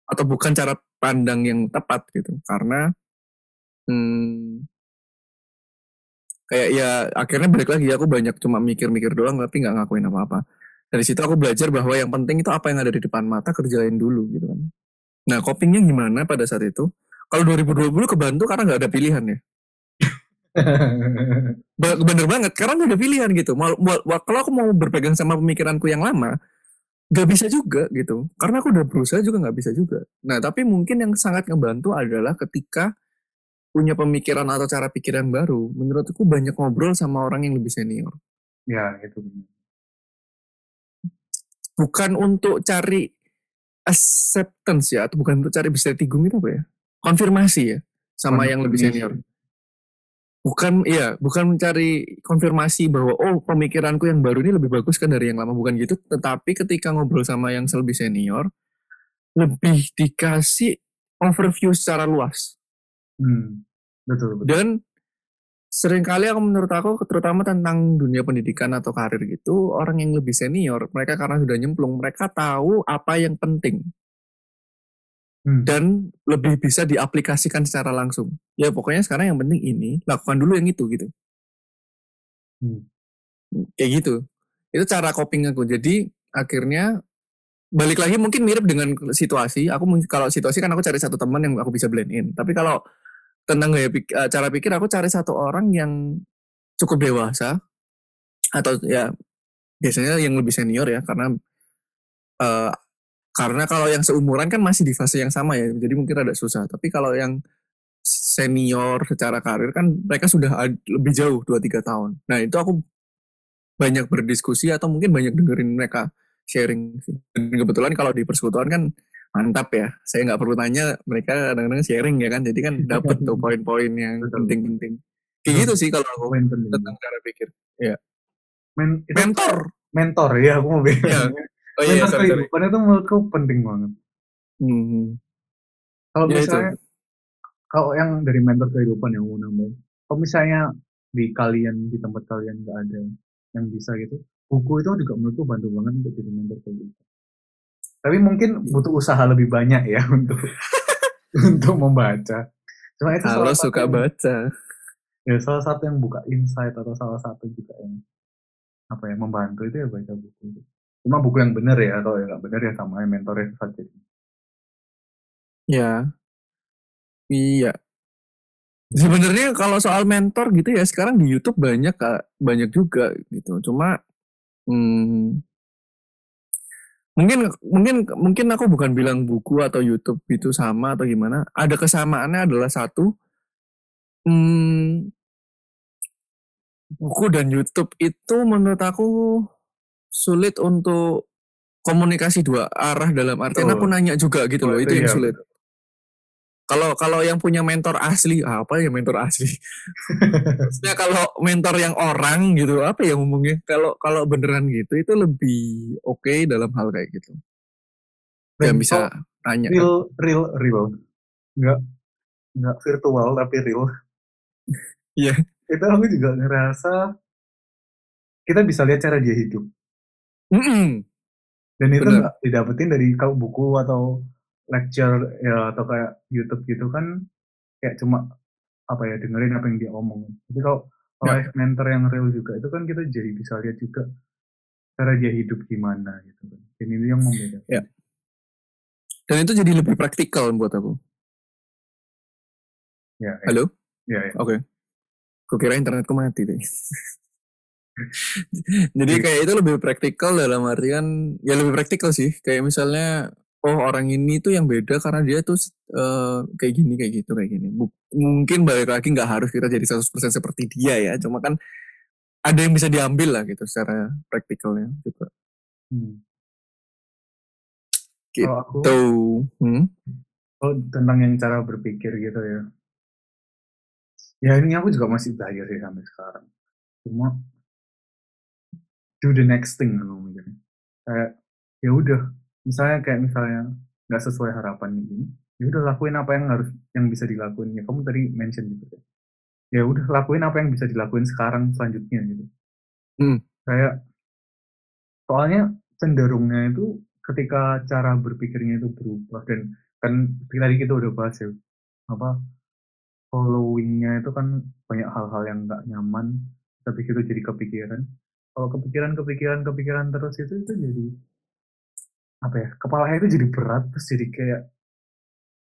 atau bukan cara pandang yang tepat gitu. Karena hmm, kayak ya akhirnya balik lagi aku banyak cuma mikir-mikir doang tapi nggak ngakuin apa-apa. Dari situ aku belajar bahwa yang penting itu apa yang ada di depan mata kerjain dulu gitu kan. Nah copingnya gimana pada saat itu? Kalau 2020 kebantu karena nggak ada pilihan ya bener banget karena nggak ada pilihan gitu kalau aku mau berpegang sama pemikiranku yang lama nggak bisa juga gitu karena aku udah berusaha juga nggak bisa juga nah tapi mungkin yang sangat ngebantu adalah ketika punya pemikiran atau cara pikir yang baru, menurutku banyak ngobrol sama orang yang lebih senior. Ya, itu benar. Bukan untuk cari acceptance ya, atau bukan untuk cari bisa tigung itu apa ya? Konfirmasi ya, sama yang lebih senior. Bukan, iya, bukan mencari konfirmasi bahwa oh pemikiranku yang baru ini lebih bagus kan dari yang lama, bukan gitu. Tetapi ketika ngobrol sama yang lebih senior, lebih dikasih overview secara luas Hmm, betul, betul. Dan sering kali aku menurut aku terutama tentang dunia pendidikan atau karir gitu orang yang lebih senior mereka karena sudah nyemplung mereka tahu apa yang penting hmm. dan lebih bisa diaplikasikan secara langsung. Ya pokoknya sekarang yang penting ini lakukan dulu yang itu gitu. Hmm. kayak gitu. Itu cara coping aku. Jadi akhirnya balik lagi mungkin mirip dengan situasi. Aku kalau situasi kan aku cari satu teman yang aku bisa blend in. Tapi kalau tentang gaya pik uh, cara pikir aku cari satu orang yang cukup dewasa atau ya biasanya yang lebih senior ya karena uh, karena kalau yang seumuran kan masih di fase yang sama ya jadi mungkin ada susah tapi kalau yang senior secara karir kan mereka sudah lebih jauh 2-3 tahun nah itu aku banyak berdiskusi atau mungkin banyak dengerin mereka sharing. Dan kebetulan kalau di persekutuan kan mantap ya. Saya nggak perlu tanya, mereka kadang-kadang sharing ya kan. Jadi kan dapat tuh poin-poin yang penting-penting. Kayak gitu sih kalau aku tentang cara pikir. Ya. Men mentor. Mentor ya, aku mau bilang. Ya. Oh iya, sorry, sorry. itu menurutku penting banget. Hmm. Kalau ya, misalnya, itu. kalau yang dari mentor kehidupan yang mau nambahin, kalau misalnya di kalian, di tempat kalian nggak ada yang bisa gitu, buku itu juga menurutku bantu banget untuk jadi mentor gitu. Tapi mungkin iya. butuh usaha lebih banyak ya untuk untuk membaca. Cuma itu Kalau suka yang, baca. Ya salah satu yang buka insight atau salah satu juga yang apa ya membantu itu ya baca buku itu. Cuma buku yang benar ya atau yang nggak benar ya sama yang mentornya saja. Ya. Iya. Sebenarnya kalau soal mentor gitu ya sekarang di YouTube banyak kak, banyak juga gitu. Cuma hmm, mungkin mungkin mungkin aku bukan bilang buku atau YouTube itu sama atau gimana. Ada kesamaannya adalah satu hmm, buku dan YouTube itu menurut aku sulit untuk komunikasi dua arah dalam artian oh. aku nanya juga gitu loh, itu yang iya, sulit. kalau kalau yang punya mentor asli apa ya mentor asli? Maksudnya kalau mentor yang orang gitu apa ya ngomongnya? Kalau kalau beneran gitu itu lebih oke okay dalam hal kayak gitu. Yang bisa tanya. real real real. Nggak nggak virtual tapi real. Iya. Yeah. itu aku juga ngerasa kita bisa lihat cara dia hidup mm -mm. dan itu nggak didapetin dari kau buku atau lecture ya atau kayak YouTube gitu kan kayak cuma apa ya dengerin apa yang dia omong. Tapi kalau kalau ya. mentor yang real juga itu kan kita jadi bisa lihat juga cara dia hidup gimana gitu kan. Ini yang membedakan. Ya. Dan itu jadi lebih praktikal buat aku. Ya. ya. Halo? Ya. ya. Oke. Okay. Kukira internetku mati deh. jadi kayak itu lebih praktikal dalam artian ya lebih praktikal sih. Kayak misalnya oh orang ini tuh yang beda karena dia tuh uh, kayak gini kayak gitu kayak gini. Buk mungkin balik lagi nggak harus kita jadi 100% seperti dia ya, cuma kan ada yang bisa diambil lah gitu secara praktikalnya juga. Hmm. Gitu. Kalau aku, hmm? oh tentang yang cara berpikir gitu ya. Ya ini aku juga masih belajar sih sampai sekarang. Cuma do the next thing aku mikirnya. Kayak ya udah misalnya kayak misalnya nggak sesuai harapan ini ya udah lakuin apa yang harus yang bisa dilakuin ya kamu tadi mention gitu ya ya udah lakuin apa yang bisa dilakuin sekarang selanjutnya gitu hmm. kayak soalnya cenderungnya itu ketika cara berpikirnya itu berubah dan kan tadi kita udah bahas ya apa followingnya itu kan banyak hal-hal yang nggak nyaman tapi itu jadi kepikiran kalau kepikiran kepikiran kepikiran terus itu itu jadi apa ya kepalanya itu jadi berat terus jadi kayak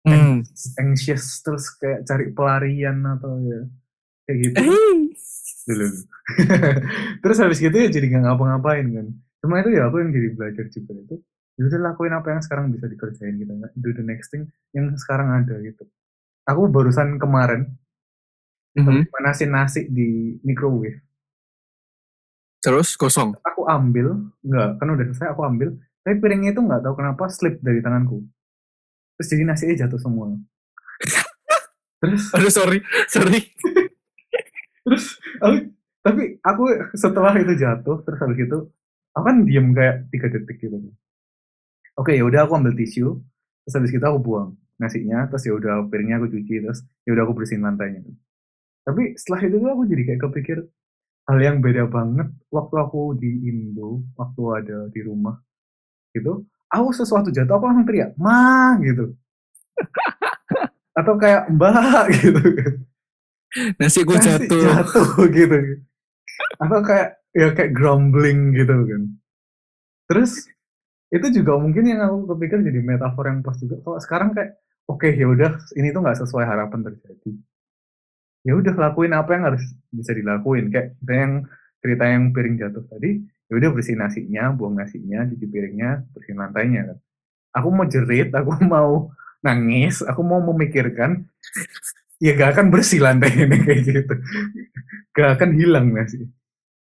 hmm. anxious terus kayak cari pelarian atau ya kayak gitu. Dulu terus habis gitu ya jadi nggak ngapa-ngapain kan. Cuma itu ya aku yang jadi belajar juga itu ya udah lakuin apa yang sekarang bisa dikerjain gitu do the next thing yang sekarang ada gitu. Aku barusan kemarin mm -hmm. manasin nasi di microwave terus kosong aku ambil enggak kan udah selesai aku ambil tapi piringnya itu nggak tahu kenapa slip dari tanganku. Terus jadi nasinya jatuh semua. Terus, aduh sorry, sorry. terus, aku, tapi aku setelah itu jatuh, terus habis itu, aku kan diem kayak tiga detik gitu. Oke, ya udah aku ambil tisu, terus habis itu aku buang nasinya, terus ya udah piringnya aku cuci, terus ya udah aku bersihin lantainya. Tapi setelah itu tuh aku jadi kayak kepikir hal yang beda banget waktu aku di Indo, waktu ada di rumah gitu. Aku sesuatu jatuh aku langsung teriak ma gitu. Atau kayak mbak gitu. Nasi gue jatuh. jatuh gitu. Atau kayak ya kayak grumbling gitu kan. Terus itu juga mungkin yang aku kepikir jadi metafor yang pas juga. Kalau sekarang kayak oke okay, ya udah ini tuh nggak sesuai harapan terjadi ya udah lakuin apa yang harus bisa dilakuin. Kayak yang cerita yang piring jatuh tadi ya udah bersihin nasinya buang nasinya cuci piringnya bersihin lantainya kan. Aku mau jerit aku mau nangis aku mau memikirkan ya gak akan bersih lantai ini kayak gitu. Gak akan hilang nasi.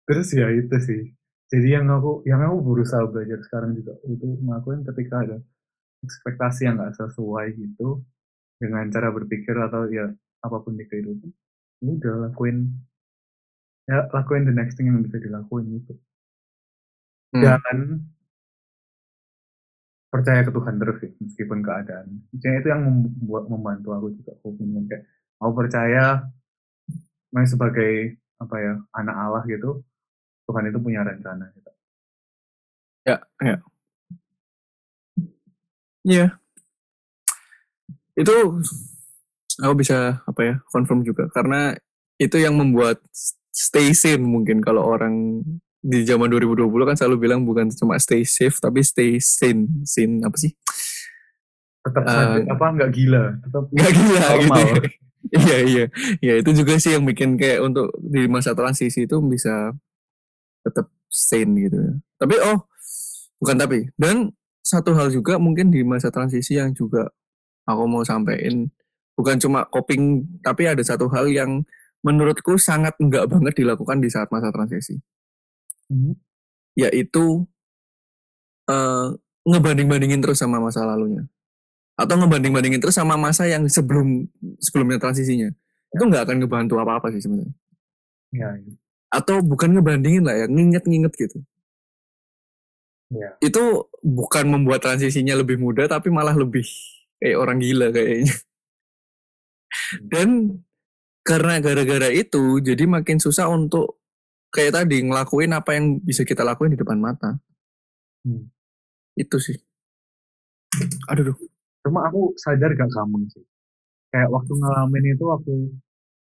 Terus ya itu sih. Jadi yang aku yang aku berusaha belajar sekarang juga itu melakukan ketika ada ekspektasi yang gak sesuai gitu dengan cara berpikir atau ya apa pun di kehidupan ini ya udah lakuin ya lakuin the next thing yang bisa dilakuin gitu Hmm. Dan percaya ke Tuhan terus sih, meskipun keadaan. Maksudnya itu yang membuat membantu aku juga aku kayak aku percaya nah sebagai apa ya anak Allah gitu Tuhan itu punya rencana gitu. Ya, ya. Iya. Itu aku bisa apa ya confirm juga. Karena itu yang membuat stay sane mungkin kalau orang di zaman 2020 kan selalu bilang bukan cuma stay safe tapi stay sane. Sane apa sih? Tetap uh, apa nggak gila? Tetap nggak gila normal. gitu iya iya. Iya itu juga sih yang bikin kayak untuk di masa transisi itu bisa tetap sane gitu tapi oh bukan tapi. Dan satu hal juga mungkin di masa transisi yang juga aku mau sampaikan bukan cuma coping tapi ada satu hal yang menurutku sangat enggak banget dilakukan di saat masa transisi Hmm. Yaitu uh, ngebanding-bandingin terus sama masa lalunya. atau ngebanding-bandingin terus sama masa yang sebelum sebelumnya transisinya itu nggak akan ngebantu apa-apa sih sebenarnya ya, ya. atau bukan ngebandingin lah ya nginget-nginget gitu ya. itu bukan membuat transisinya lebih mudah tapi malah lebih kayak orang gila kayaknya dan karena gara-gara itu jadi makin susah untuk kayak tadi ngelakuin apa yang bisa kita lakuin di depan mata Hmm. itu sih aduh duh. cuma aku sadar gak gampang sih kayak waktu ngalamin itu aku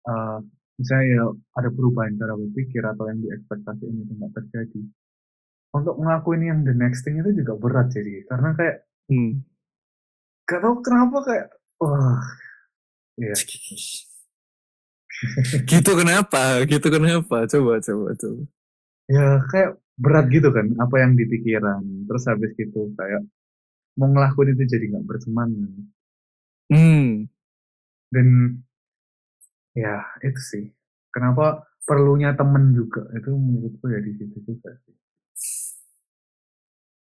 uh, misalnya ya ada perubahan cara berpikir atau yang diekspektasiin itu nggak terjadi untuk ngelakuin yang the next thing itu juga berat jadi karena kayak hmm. gak tau kenapa kayak wah iya. Gitu kenapa? Gitu kenapa? Coba coba coba. Ya kayak berat gitu kan apa yang dipikiran. Terus habis gitu kayak mau ngelakuin itu jadi nggak bersemangat hmm. dan ya itu sih. Kenapa perlunya temen juga? Itu menurutku ya di situ juga sih.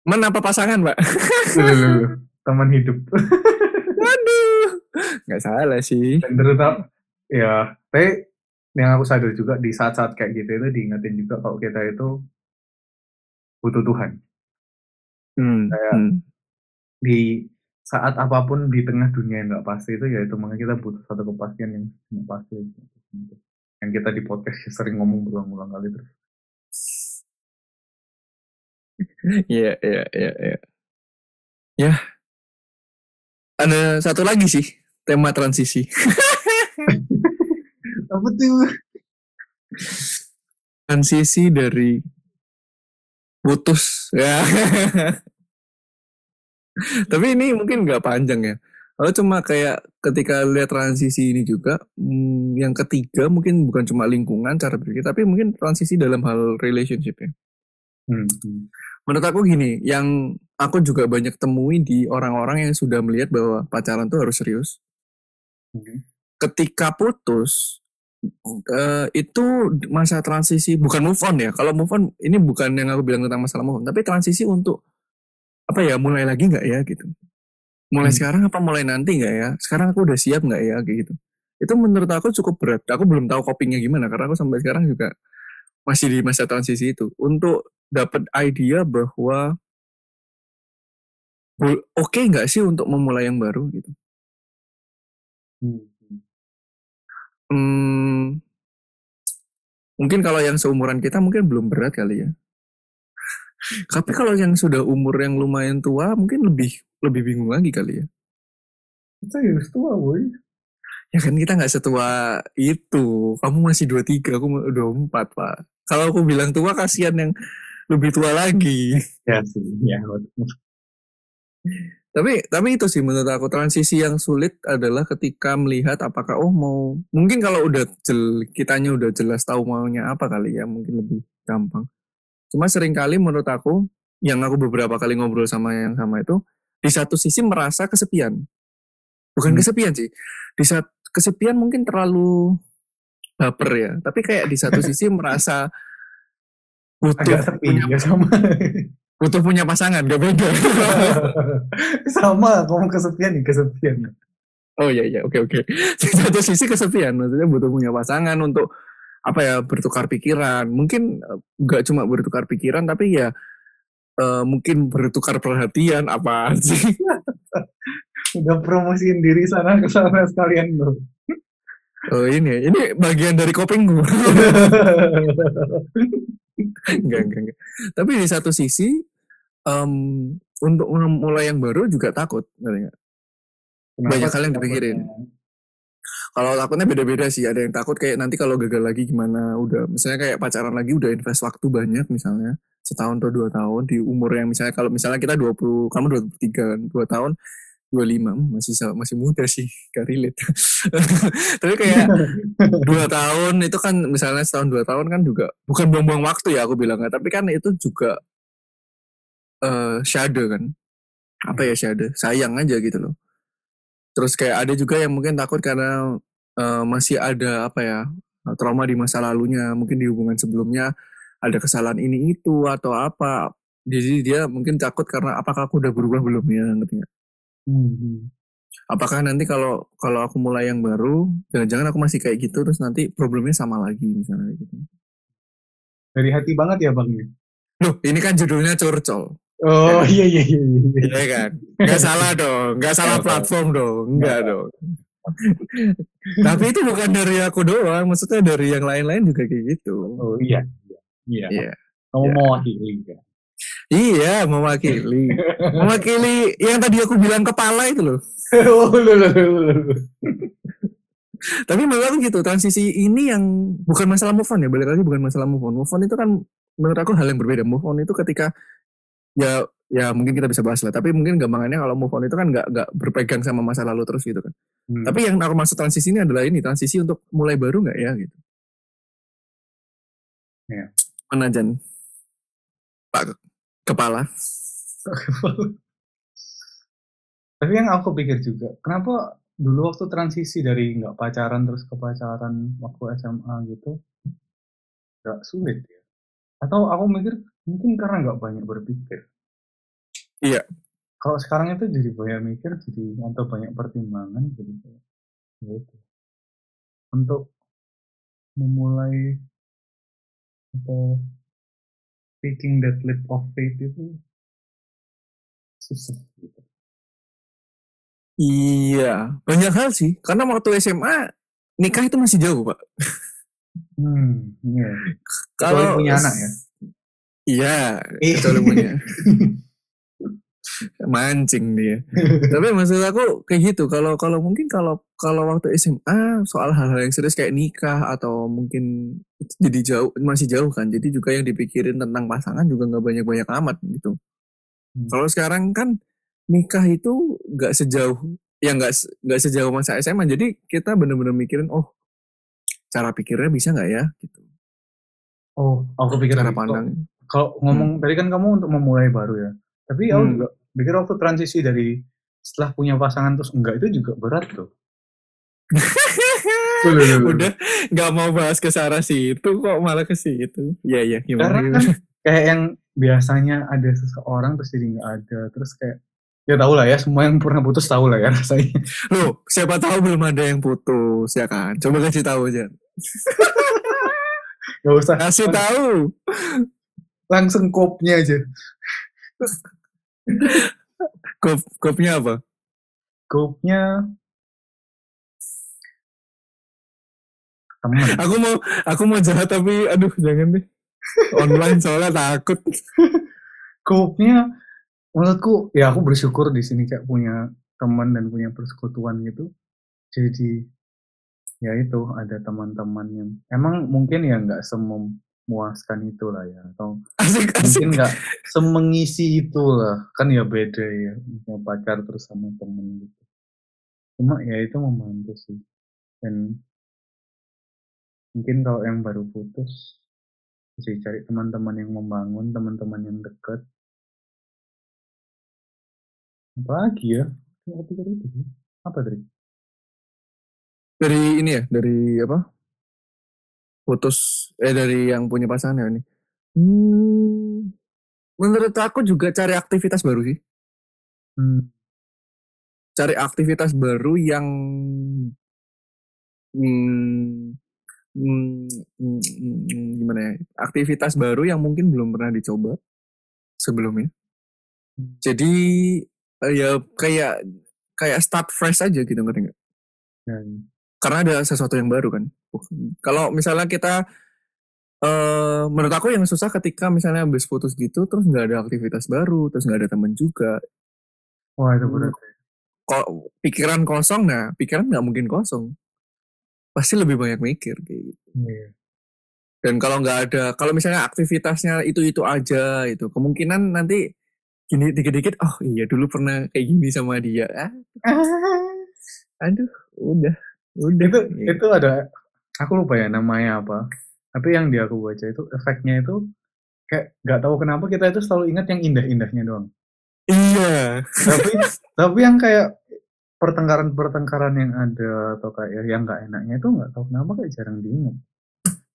Teman apa pasangan mbak? Teman hidup waduh nggak salah sih dan terutama ya tapi yang aku sadar juga di saat-saat kayak gitu itu diingetin juga kalau kita itu butuh Tuhan. Hmm. Kayak hmm. di saat apa pun di tengah dunia yang nggak pasti itu ya itu makanya kita butuh satu kepastian yang pasti. Yang kita di podcast sering ngomong berulang-ulang kali terus. Iya, iya, iya, iya. Ya. Ada satu lagi sih, tema transisi. Apa tuh? Transisi dari putus ya tapi ini mungkin nggak panjang ya kalau cuma kayak ketika lihat transisi ini juga hmm, yang ketiga mungkin bukan cuma lingkungan cara berpikir tapi mungkin transisi dalam hal relationship ya hmm. Menurut aku gini yang aku juga banyak temui di orang-orang yang sudah melihat bahwa pacaran tuh harus serius hmm. ketika putus uh, itu masa transisi bukan move on ya. Kalau move on ini bukan yang aku bilang tentang masalah move on, tapi transisi untuk apa ya mulai lagi nggak ya gitu. Mulai hmm. sekarang apa mulai nanti nggak ya? Sekarang aku udah siap nggak ya gitu. Itu menurut aku cukup berat. Aku belum tahu copingnya gimana karena aku sampai sekarang juga masih di masa transisi itu untuk dapat idea bahwa oke okay nggak sih untuk memulai yang baru gitu. Hmm. Hmm, mungkin kalau yang seumuran kita mungkin belum berat kali ya. Tapi kalau yang sudah umur yang lumayan tua mungkin lebih lebih bingung lagi kali ya. Kita ya tua, boy. Ya kan kita nggak setua itu. Kamu masih 23, aku udah 24, Pak. Kalau aku bilang tua kasihan yang lebih tua lagi. Ya sih, ya. Tapi tapi itu sih menurut aku transisi yang sulit adalah ketika melihat apakah oh mau mungkin kalau udah jel, kitanya udah jelas tahu maunya apa kali ya mungkin lebih gampang. Cuma sering kali menurut aku yang aku beberapa kali ngobrol sama yang sama itu di satu sisi merasa kesepian. Bukan hmm. kesepian sih. Di saat kesepian mungkin terlalu baper ya, tapi kayak di satu sisi merasa butuh Agak sepi, punya, sama. Butuh punya pasangan gak beda. Sama kamu kesepian nih kesepian. Oh iya iya oke oke. Satu sisi kesepian maksudnya butuh punya pasangan untuk apa ya bertukar pikiran. Mungkin eh, nggak cuma bertukar pikiran tapi ya uh, mungkin bertukar perhatian apa sih? Udah promosiin diri sana ke sana sekalian loh Oh ini, ini bagian dari coping gue. enggak, enggak, enggak. Tapi di satu sisi, um, untuk mulai yang baru juga takut. Banyak hal yang dipikirin. Kalau takutnya beda-beda sih. Ada yang takut kayak nanti kalau gagal lagi gimana. Udah, misalnya kayak pacaran lagi udah invest waktu banyak misalnya. Setahun atau dua tahun di umur yang misalnya kalau misalnya kita 20, kamu 23 kan, dua tahun 25 hmm, masih masih muda sih gak relate. Tapi kayak dua tahun itu kan misalnya setahun dua tahun kan juga bukan buang-buang waktu ya aku bilangnya tapi kan itu juga uh, shadow kan. Apa ya shadow sayang aja gitu loh. Terus kayak ada juga yang mungkin takut karena uh, masih ada apa ya trauma di masa lalunya mungkin di hubungan sebelumnya ada kesalahan ini itu atau apa jadi dia mungkin takut karena apakah aku udah berubah belum ya ngerti Hmm. apakah nanti kalau kalau aku mulai yang baru jangan-jangan aku masih kayak gitu terus nanti problemnya sama lagi misalnya kayak gitu Dari hati banget ya bang. loh ini kan judulnya curcol Oh iya iya iya. iya. Iya kan? Nggak salah dong, nggak salah platform dong, nggak dong. Tapi itu bukan dari aku doang, maksudnya dari yang lain-lain juga kayak gitu. Oh iya. Iya. Iya. Kamu Iya. mau wakili kan? Iya, mewakili. mewakili yang tadi aku bilang kepala itu loh. oh. Tapi memang gitu, transisi ini yang bukan masalah move on ya, balik lagi bukan masalah move on. Move on itu kan menurut aku hal yang berbeda. Move on itu ketika ya ya mungkin kita bisa bahas lah. Tapi mungkin gampangannya kalau move on itu kan nggak nggak berpegang sama masa lalu terus gitu kan. Hmm. Tapi yang aku maksud transisi ini adalah ini transisi untuk mulai baru nggak ya gitu. Iya. Mana Jan? Pak kepala. Tapi yang aku pikir juga, kenapa dulu waktu transisi dari nggak pacaran terus ke pacaran waktu SMA gitu, nggak sulit ya? Atau aku mikir mungkin karena nggak banyak berpikir. Iya. Kalau sekarang itu jadi banyak mikir, jadi atau banyak pertimbangan, jadi gitu. Untuk memulai atau taking that leap of faith itu susah gitu. Iya, banyak hal sih. Karena waktu SMA nikah itu masih jauh, Pak. Hmm, iya. Kalau punya anak ya. Iya, Iya. kecuali punya. Mancing dia. Tapi maksud aku kayak gitu. Kalau kalau mungkin kalau kalau waktu SMA soal hal-hal yang serius kayak nikah atau mungkin jadi jauh masih jauh kan. Jadi juga yang dipikirin tentang pasangan juga nggak banyak-banyak amat gitu. Hmm. Kalau sekarang kan nikah itu nggak sejauh ya nggak nggak sejauh masa SMA. Jadi kita bener-bener mikirin oh cara pikirnya bisa nggak ya gitu. Oh, aku pikir Cara lagi, pandang. Kalau ngomong tadi kan kamu untuk memulai baru ya. Tapi aku Hmm. juga pikir waktu transisi dari setelah punya pasangan terus enggak itu juga berat tuh. Udah nggak mau bahas ke arah situ kok malah ke situ. Iya iya gimana? Karena kan kayak yang biasanya ada seseorang terus jadi nggak ada terus kayak ya tau lah ya semua yang pernah putus tahu lah ya rasanya. Loh, siapa tahu belum ada yang putus ya kan? Coba kasih tahu aja. Gak usah Kasih tahu. langsung kopnya aja. Kop kopnya apa? Kopnya teman. Aku mau aku mau jahat tapi aduh jangan deh. Online soalnya takut. Kopnya menurutku ya aku bersyukur di sini kayak punya teman dan punya persekutuan gitu. Jadi ya itu ada teman-teman yang emang mungkin ya nggak sememuaskan itulah ya. Atau Asik asik. mungkin nggak semengisi itulah. Kan ya beda ya punya pacar terus sama temen gitu. Cuma ya itu membantu sih. Dan mungkin kalau yang baru putus bisa cari teman-teman yang membangun teman-teman yang dekat apa lagi ya? Itu sih. apa tadi? Dari ini ya, dari apa? Putus eh dari yang punya pasangan ya ini. Hmm, menurut aku juga cari aktivitas baru sih. hmm, Cari aktivitas baru yang hmm, hmm, hmm, hmm, gimana ya? Aktivitas baru yang mungkin belum pernah dicoba sebelumnya. Hmm. Jadi eh, ya kayak kayak start fresh aja gitu ngerti nggak? ya, Karena ada sesuatu yang baru kan. Kalau misalnya kita eh menurut aku yang susah ketika misalnya habis putus gitu terus nggak ada aktivitas baru terus nggak ada temen juga wah itu Hmm. berat kok pikiran kosong nah pikiran nggak mungkin kosong pasti lebih banyak mikir kayak gitu Iya. dan kalau nggak ada kalau misalnya aktivitasnya itu itu aja itu kemungkinan nanti gini dikit-dikit oh iya dulu pernah kayak gini sama dia ah, aduh udah udah. Itu Iya. itu ada aku lupa ya namanya apa. Tapi yang di aku baca itu efeknya itu kayak nggak tahu kenapa kita itu selalu ingat yang indah-indahnya doang. Iya. Tapi tapi yang kayak pertengkaran-pertengkaran yang ada atau kayak yang nggak enaknya itu nggak tahu kenapa kayak jarang diingat.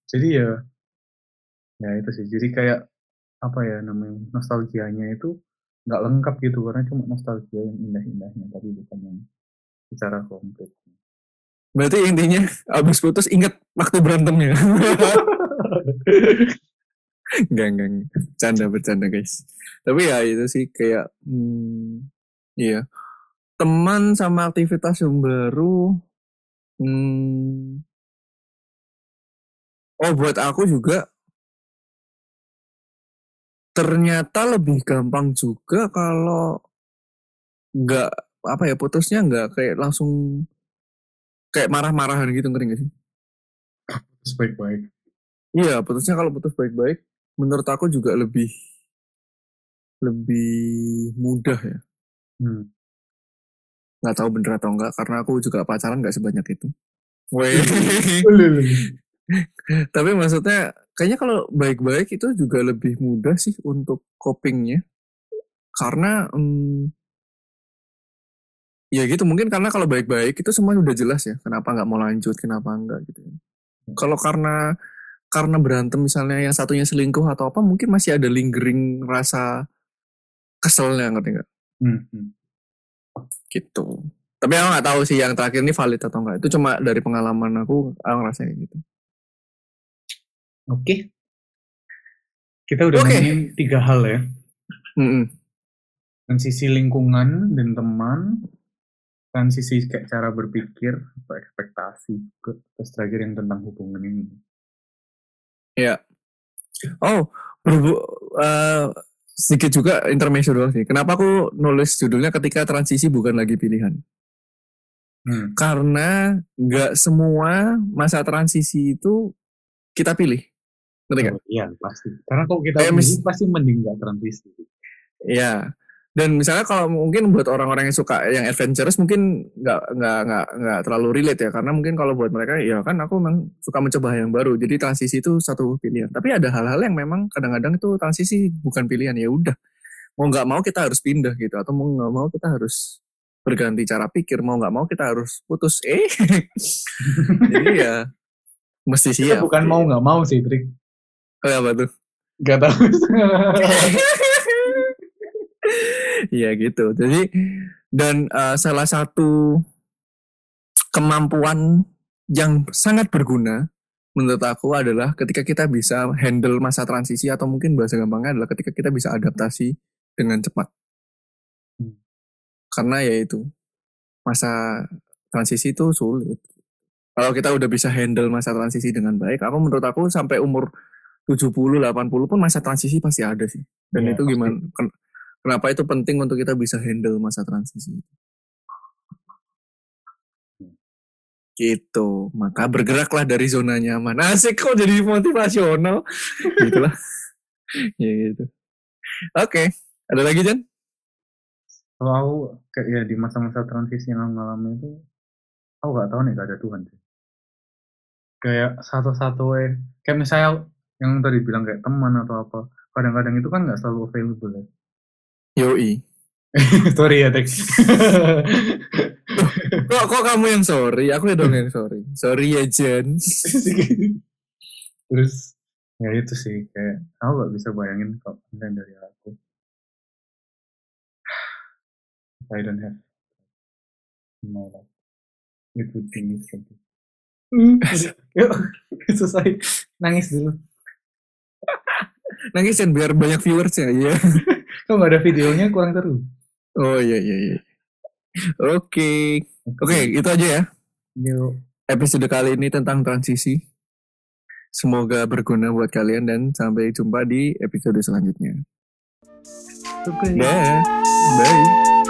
Jadi ya ya itu sih. Jadi kayak apa ya namanya nostalgianya itu nggak lengkap gitu karena cuma nostalgia yang indah-indahnya tapi bukan yang secara komplit. Berarti intinya abis putus inget waktu berantemnya. Enggak, enggak. Bercanda, bercanda guys. Tapi ya itu sih kayak, hmm, iya. Teman sama aktivitas yang baru, hmm, oh buat aku juga, ternyata lebih gampang juga kalau nggak apa ya putusnya nggak kayak langsung kayak marah-marahan gitu ngerti gak sih? Terus baik-baik. Iya putusnya kalau putus baik-baik menurut aku juga lebih lebih mudah ya. Hmm. Nggak tahu bener atau enggak karena aku juga pacaran nggak sebanyak itu. Weh. Tapi maksudnya kayaknya kalau baik-baik itu juga lebih mudah sih untuk copingnya. Karena hmm, ya gitu mungkin karena kalau baik-baik itu semua udah jelas ya kenapa nggak mau lanjut kenapa enggak gitu kalau karena karena berantem misalnya yang satunya selingkuh atau apa mungkin masih ada lingering rasa keselnya ngerti nggak Hmm, hmm. gitu tapi aku nggak tahu sih yang terakhir ini valid atau enggak itu cuma dari pengalaman aku aku ngerasa kayak gitu Oke. Kita udah ngomongin tiga hal ya. Mm-mm. Transisi lingkungan dan teman, transisi kayak cara berpikir atau ekspektasi juga. Terus terakhir yang tentang hubungan ini. ya oh berhubu- eh, sedikit juga intermezzo doang sih kenapa aku nulis judulnya ketika transisi bukan lagi pilihan Hmm. karena nggak semua masa transisi itu kita pilih ngerti nggak? Oh, iya pasti. Karena kalau kita pilih, pasti mending nggak transisi. Iya. Dan misalnya kalau mungkin buat orang-orang yang suka yang adventurous mungkin nggak nggak nggak nggak terlalu relate ya. Karena mungkin kalau buat mereka ya kan aku memang suka mencoba yang baru. Jadi transisi itu satu pilihan. Tapi ada hal-hal yang memang kadang-kadang itu transisi bukan pilihan. Ya udah mau nggak mau kita harus pindah gitu. Atau mau nggak mau kita harus berganti cara pikir. Mau nggak mau kita harus putus. Eh jadi ya mesti siap. bukan mau nggak mau sih, Trik. Eh, apa tuh? Gak tahu. Iya gitu. Jadi dan eh, salah satu kemampuan yang sangat berguna menurut aku adalah ketika kita bisa handle masa transisi atau mungkin bahasa gampangnya adalah ketika kita bisa adaptasi dengan cepat. Hmm. Karena ya itu masa transisi itu sulit. Kalau kita udah bisa handle masa transisi dengan baik, aku menurut aku sampai umur 70, 80 pun masa transisi pasti ada sih. Dan Iya, itu pasti. gimana? Ken- Kenapa itu penting untuk kita bisa handle masa transisi? Gitu. Maka bergeraklah dari zona nyaman. Asik kok jadi motivasional. Gitulah. ya gitu. Oke. Ada lagi, Jan? Kalau aku kayak ya di masa-masa transisi yang ngalamin itu, aku gak tahu nih gak ada Tuhan sih. Kayak satu-satu eh, kayak misalnya yang tadi bilang kayak teman atau apa, kadang-kadang itu kan nggak selalu available ya. Yoi. Sorry ya, Tek. Kok, kok kamu yang sorry? Aku ya dong yang sorry. Sorry ya, Jan. Terus ya itu sih kayak aku gak bisa bayangin kalau konten dari aku. I don't have my life, it would be miserable. Yuk, selesai. Nangis dulu. Nangis Jan, biar banyak viewers ya. Iya. Kok gak ada videonya kurang seru. Oh iya, iya, iya. Oke. Oke, itu aja ya. Yuk. Episode kali ini tentang transisi. Semoga berguna buat kalian dan sampai jumpa di episode selanjutnya. Oke. Dah. Bye.